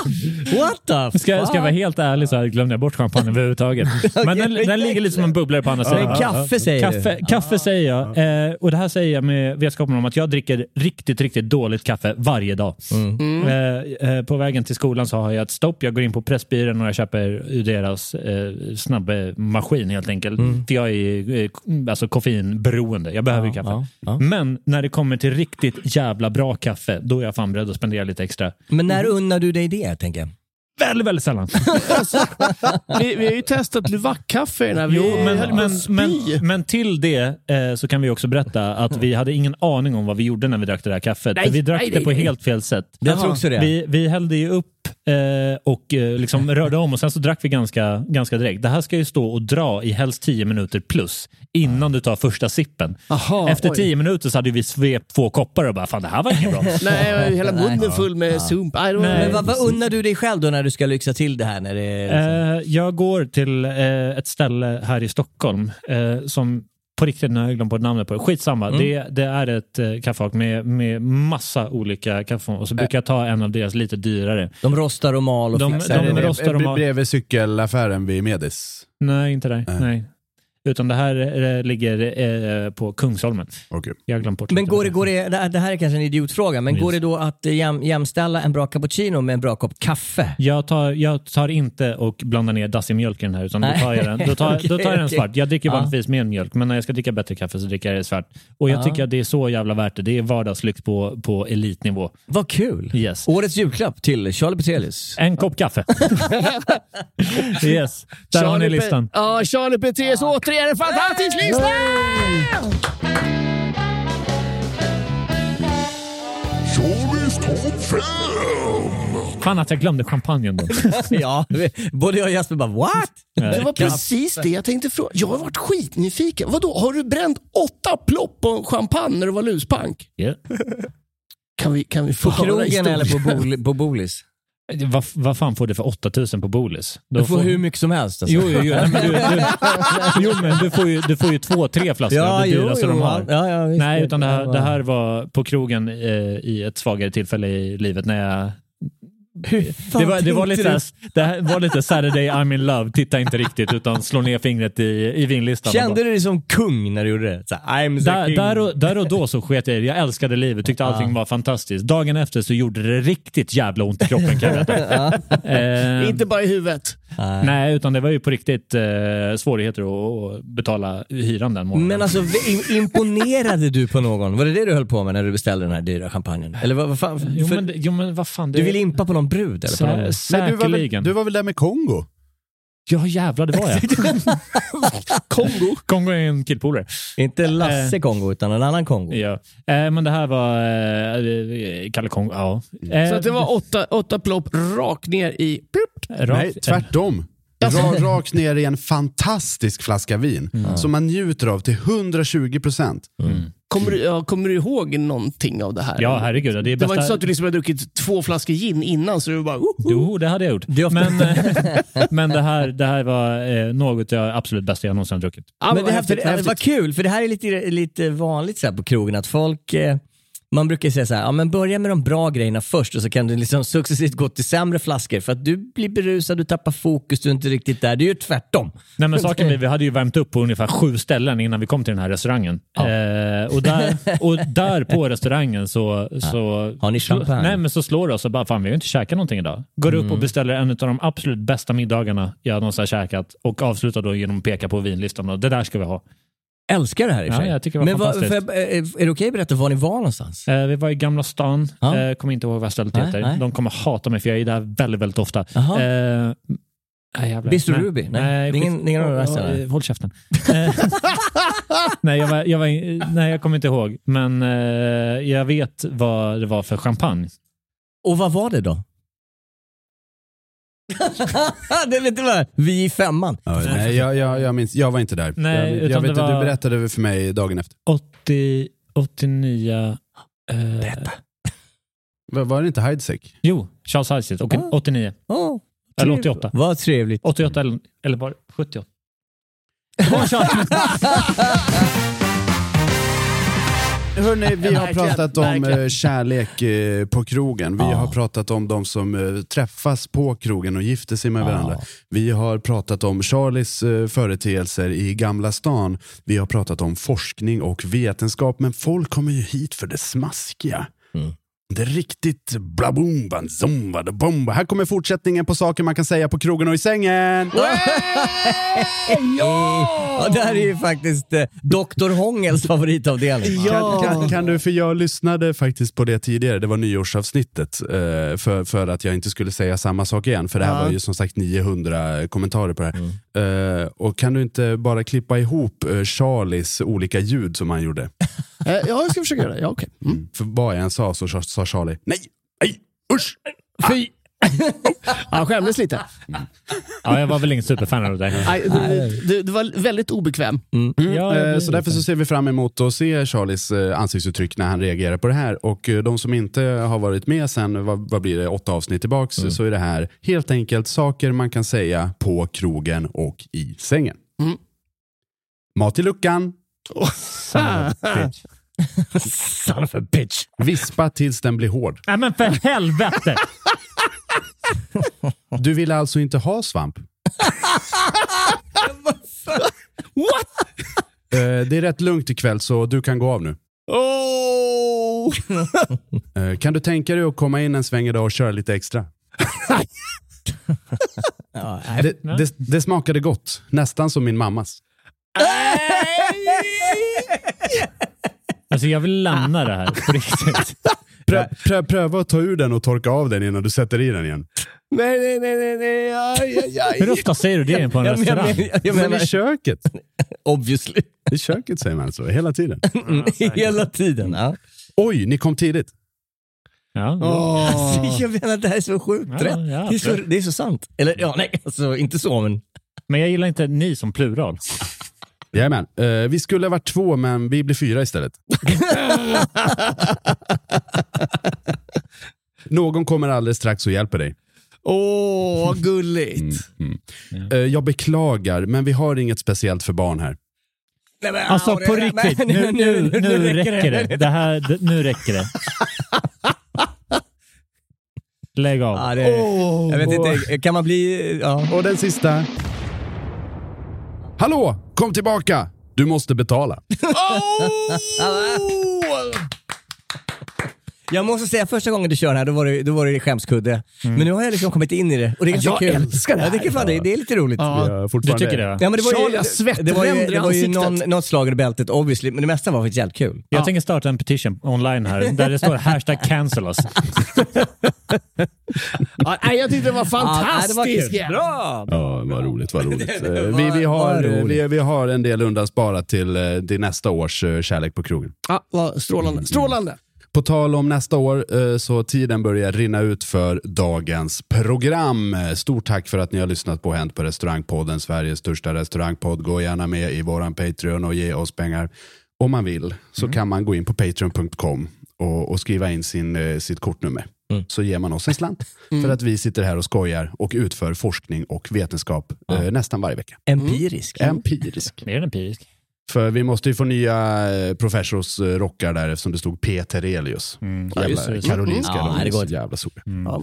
What the fuck? Ska, ska jag vara helt ärlig så här glömde jag bort champagne överhuvudtaget. Men den, den ligger lite som en bubblare på andra sidan. Men kaffe säger Kaffe, du? kaffe säger jag. Eh, och det här säger jag med vetskapen om att jag dricker riktigt, riktigt dåligt kaffe varje dag. Mm. Eh, eh, på vägen till skolan så har jag ett stopp. Jag går in på Pressbyrån och jag köper deras eh, snabba maskin helt enkelt. För jag är eh, alltså, koffeinberoende. Jag behöver ju kaffe. Mm. ja, ja. Men när det kommer till riktigt jävla bra kaffe, då är jag fan beredd att spendera lite extra. Men när unnar du dig det, tänker jag? Väldigt, väldigt sällan. Vi, vi har ju testat Luwak-kaffe i den här. Vi Jo, men, men, men, men till det eh, så kan vi också berätta att vi hade ingen aning om vad vi gjorde när vi drack det där kaffet. Nej, vi drack nej, det nej, på nej. helt fel sätt. Jag tror också det. Vi, vi hällde ju upp eh, och eh, liksom rörde om och sen så drack vi ganska, ganska direkt. Det här ska ju stå och dra i helst 10 minuter plus innan du tar första sippen. Aha, Efter oj. 10 minuter så hade vi svept två koppar och bara fan det här var inget bra. Nej, hela munnen full med sump. Nej. Men vad, vad unnar du dig själv då när du ska lyxa till det här? När det liksom... Eh, jag går till ett ställe här i Stockholm som på riktigt, nu har jag glömt bort namnet på det. Skitsamma. Mm. Det, det är ett eh, kaffehak med, med massa olika kaffe och så brukar jag ta en av deras lite dyrare. De rostar och mal och De- fixar. de det. rostar de har- Bredvid cykelaffären vid Medis. Nej, inte där. Nej. Nej. Utan det här eh, ligger eh, på Kungsholmen. Okej. Jag glömt bort Men går det, går det, det här- är kanske en idiotfråga, men Yes. går det då att eh, jäm, jämställa en bra cappuccino med en bra kopp kaffe? Jag tar, jag tar inte och blandar ner dassig mjölk i den här utan då tar jag den, då tar, då tar jag den svart. Jag dricker Ja. vanligtvis med mjölk men när jag ska dricka bättre kaffe så dricker jag det svart. Och jag Ja. tycker att det är så jävla värt det. Det är vardagslyx på, på elitnivå. Vad kul! Yes. Årets julklapp till Charlie Petelius. En kopp kaffe. yes, där har ni listan. Ja, Charlie Petrus återigen en fantastisk lista! Fan att jag glömde champagnen då. ja, både jag och Jesper bara what? Det var precis det jag tänkte fråga. Jag har varit skitnyfiken. Vadå, har du bränt åtta plopp på champagne när du var luspank? Yeah. Kan vi, kan vi få På krogen eller på, bol, på Bolis? Vad, vad fan får du för 8000 på Bolis? Då Du får hur mycket som helst. Alltså. Jo, jo, jo, men du, du, jo, men du får ju, du får ju två, tre flaskor av det dyraste de har. Ja, ja, visst. Nej, utan det här, Ja, det här var på krogen eh, i ett svagare tillfälle i livet när jag det, var, det, var lite, det här var lite Saturday I'm in love, titta inte riktigt utan slå ner fingret i, i vinlistan. Kände du dig som kung när du gjorde det? Så, I'm där, king. där, och, där och då så sket jag. Jag älskade livet, tyckte allting var fantastiskt. Dagen efter så gjorde det riktigt jävla ont i kroppen kan jag berätta. Eh, Inte bara i huvudet. Nej, utan det var ju på riktigt eh, svårigheter att, att betala hyran den morgonen. Men alltså, im- imponerade du på någon? Var det det du höll på med när du beställde den här dyra champagnen? Eller vad, vad fan? jo, men, jo men vad fan. Det, du ville impa på någon brud? Eller på någon? Sä, Men du var, väl, säkerligen. du var väl där med Kongo? Ja jävlar det var jag. Kongo. Kongo är en killpolare. Inte Lasse Eh. Kongo, utan en annan Kongo. Ja. Eh, men det här var eh, Kalle Kongo. Ja. Eh, Så att det var åtta, åtta plopp rakt ner i... rakt- Nej, tvärtom. Ra, rakt ner i en fantastisk flaska vin Mm. som man njuter av till 120 procent. Kommer du, ja, kommer du ihåg någonting av det här? Ja herregud. Det, är Det bästa... var inte så att du liksom hade druckit två flaskor gin innan så du var bara... Oh, oh. Jo, det hade jag gjort. Det Men, eh, men det, här, det här var eh, något jag absolut bästa jag någonsin har druckit. Men det här, häftigt, för, det, vad kul, för det här är lite, lite vanligt så här på krogen att folk eh, man brukar säga så här, ja men börja med de bra grejerna först och så kan du liksom successivt gå till sämre flaskor för att du blir berusad, du tappar fokus, du är inte riktigt där. Det är ju tvärtom. Nej, men saken är, vi hade ju värmt upp på ungefär sju ställen innan vi kom till den här restaurangen. Eh, och, där, och där på restaurangen så... så Har ni champagne? Nej, men så slår det oss och bara, fan vi har ju inte käkat någonting idag. Går upp och beställer en av de absolut bästa middagarna jag någonsin har käkat och avslutar då genom att peka på vinlistan. Och det där ska vi ha. Älskar det här i och för Ja, sig. jag tycker det var Men vad, fantastiskt. för, jag- är det okej att berätta var ni var någonstans? Eh, vi var i Gamla stan. Ja. Eh, kommer inte ihåg vad stället Nej, heter. nej. De kommer hata mig för jag är där väldigt, väldigt ofta. Jaha. Eh, nej, jävlar. Bistro Nej. Ruby? Nej, Nej, det är ingen- skit- ingen av de där Ja, ställena. eh, Håll käften. Eh, nej, jag var, jag var, nej, jag kommer inte ihåg. Men eh, jag vet vad det var för champagne. Och vad var det då? det vet du vad? Vi i femman. Ja, nej, jag, jag, jag, minns, jag var inte där. Nej, jag, jag vet, att Du berättade för mig dagen efter. 80, 89... Eh, Var, var det inte Heidseck? jo, Charles Heisett. Och, Ah. 89. Oh, Eller 88. Vad trevligt. 88 eller, eller var det 78? Hörrni, vi har pratat om eh, kärlek eh, på krogen. Vi har pratat om de som eh, träffas på krogen och gifter sig med varandra. Vi har pratat om Charlies eh, företeelser i Gamla stan. Vi har pratat om forskning och vetenskap. Men folk kommer ju hit för det smaskiga. Mm. Det är riktigt blabumban, zomba, da bomba. Här kommer fortsättningen på saker man kan säga på krogen och i sängen. Ja! Det här är ju faktiskt eh, Dr. Hångels favoritavdelning. Kan, kan, kan du, för jag lyssnade faktiskt på det tidigare, det var nyårsavsnittet, eh, för, för att jag inte skulle säga samma sak igen, för det här Ja. var ju som sagt 900 kommentarer på det här. Eh, och kan du inte bara klippa ihop eh, Charlies olika ljud som han gjorde? Eh, Ja, jag ska försöka göra det. Ja, okej. Mm. För vad jag än sa så sa- sa Charlie, nej, nej, usch! Fy! Han skämdes lite. Ja, jag var väl ingen superfan av det. där. Nej, du, du, du var väldigt obekväm. Ja, jag Eh, blir Så därför så ser vi fram emot att se Charlies eh, ansiktsuttryck när han reagerar på det här. Och eh, de som inte har varit med sen, vad, vad blir det, åtta avsnitt tillbaks, så är det här helt enkelt saker man kan säga på krogen och i sängen. Mm. Mat i luckan, bitch. Son of a bitch. vispa tills den blir hård. Nej men för helvete! Du vill alltså inte ha svamp? What? Eh, Det är rätt lugnt ikväll så du kan gå av nu. Oh! Eh, Kan du tänka dig att komma in en sväng idag och köra lite extra? Ja, nej. Det, det, det smakade gott, nästan som min mammas. Alltså jag vill lämna det här på riktigt. Prö, prö, pröva att ta ur den och torka av den innan du sätter i den igen. Nej, nej, nej, nej, nej. Aj, aj, aj. Hur ofta säger du det på en Jag restaurang? jag, jag Men menar i köket. obviously. I köket säger man så, hela tiden. Mm, Hela tiden. Ja. Oj, ni kom tidigt. Ja. Alltså, jag menar, det här är så sjukt Ja, rätt. ja, det, är så, det är så sant. Eller ja, nej, alltså inte så, men Men jag gillar inte ni som plural. Jajamän. Eh, vi skulle ha varit två, men vi blir fyra istället. Någon kommer alldeles strax och hjälper dig. Åh, vad gulligt. Eh, jag beklagar, men vi har inget speciellt för barn här. Nej, men, Alltså ja, det- på nej, riktigt, men- nu, nu, nu räcker det. det här, nu räcker det. Lägg av. Ja, det, jag vet inte, kan man bli... Ja. Och den sista. Hallå, kom tillbaka! Du måste betala. Jag måste säga, första gången du kör den här, då var det, då var det skämskudde. Men nu har jag liksom kommit in i det och det är ganska Jag kul. älskar det Jag här. tycker fan det, det är lite roligt. Ja. Jag Du fortfarande- tycker det? Ja, men det var Charlie har svettränder det var ju, det var ju någon, något slag i bältet obviously, men det mesta var faktiskt jävligt kul. Jag tänker starta en petition online här där det står hashtag cancel us. Ja, jag tyckte det var Ja, nej, det var fantastiskt. kul. Bra! Ja, vad roligt, vad roligt. Det Eh, var- vi, vi, har, roligt. vi, vi har en del undansparat till, eh, till nästa års eh, Kärlek på krogen. Ja, vad strålande. Strålande. På tal om nästa år, eh, så tiden börjar rinna ut för dagens program. Stort tack för att ni har lyssnat på Hänt på restaurangpodden, Sveriges största restaurangpodd. Gå gärna med i våran Patreon och ge oss pengar. Om man vill så kan man gå in på patreon.com och, och skriva in sin, eh, sitt kortnummer. Så ger man oss en slant för att vi sitter här och skojar och utför forskning och vetenskap eh, nästan varje vecka. Empirisk. Empirisk. Mer än empirisk. För vi måste ju få nya eh, professors eh, rockar där eftersom det stod P. Terelius. Ja, Jävla det. Karolinska, Mm. de Ja, är det så jävla stora.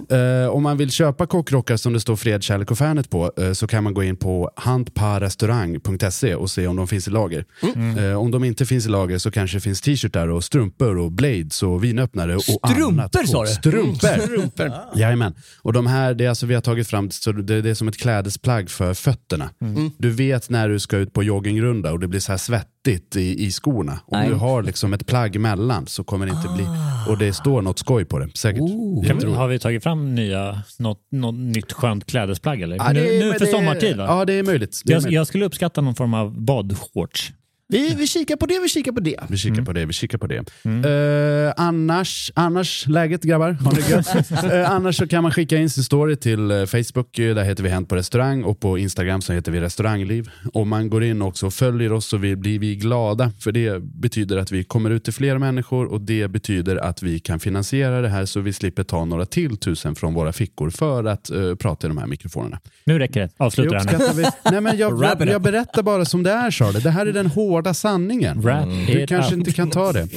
Ja. Eh, om man vill köpa kockrockar som det står Fred, kärlek och Fanet på eh, så kan man gå in på handparrestaurang.se och se om de finns i lager. Mm. Eh, om de inte finns i lager så kanske det finns t-shirtar och strumpor och blades och vinöppnare och Strumpor, annat. sa du? Strumpor! Strumpor. Jajamän. Och de här, det är alltså vi har tagit fram, så det, det är som ett klädesplagg för fötterna. Mm. Du vet när du ska ut på joggingrunda och det blir så här svettigt i, i skorna. Om Nej. du har liksom ett plagg mellan så kommer det inte bli, och det står något skoj på det. Säkert. Oh. Kan vi, har vi tagit fram nya, något, något nytt skönt klädesplagg? Eller? Ja, nu det är- nu för det- sommartid va? Ja, det är möjligt. Det är jag, möjligt. jag skulle uppskatta någon form av badshorts. Vi, vi kikar på det, vi kikar på det. Vi kikar på det, vi kikar på det. Eh, annars, annars, läget grabbar? Har ni gött? Eh, annars så kan man skicka in sin story till eh, Facebook, där heter vi Hänt på restaurang och på Instagram så heter vi restaurangliv. Om man går in också och följer oss så vi, blir vi glada för det betyder att vi kommer ut till fler människor och det betyder att vi kan finansiera det här så vi slipper ta några till tusen från våra fickor för att eh, prata i de här mikrofonerna. Nu räcker det. Avsluta Jag det här nu. uppskattar vi. Nej, men jag, jag, jag berättar bara som det är Charlie. Det här är den hårda sanningen. Wrap Du kanske inte kan ta det.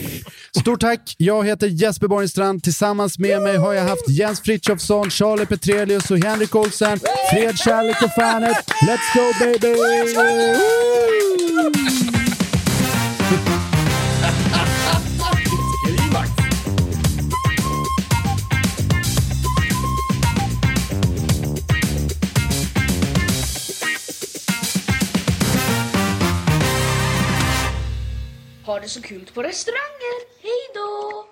Stort tack. Jag heter Jesper Borgenstrand. Tillsammans med mig har jag haft Jens Frithiofsson, Charlie Petrelius och Henrik Olsen. Fred, kärlek och fanet. Let's go baby! Ha det så kul på restauranger. Hej då!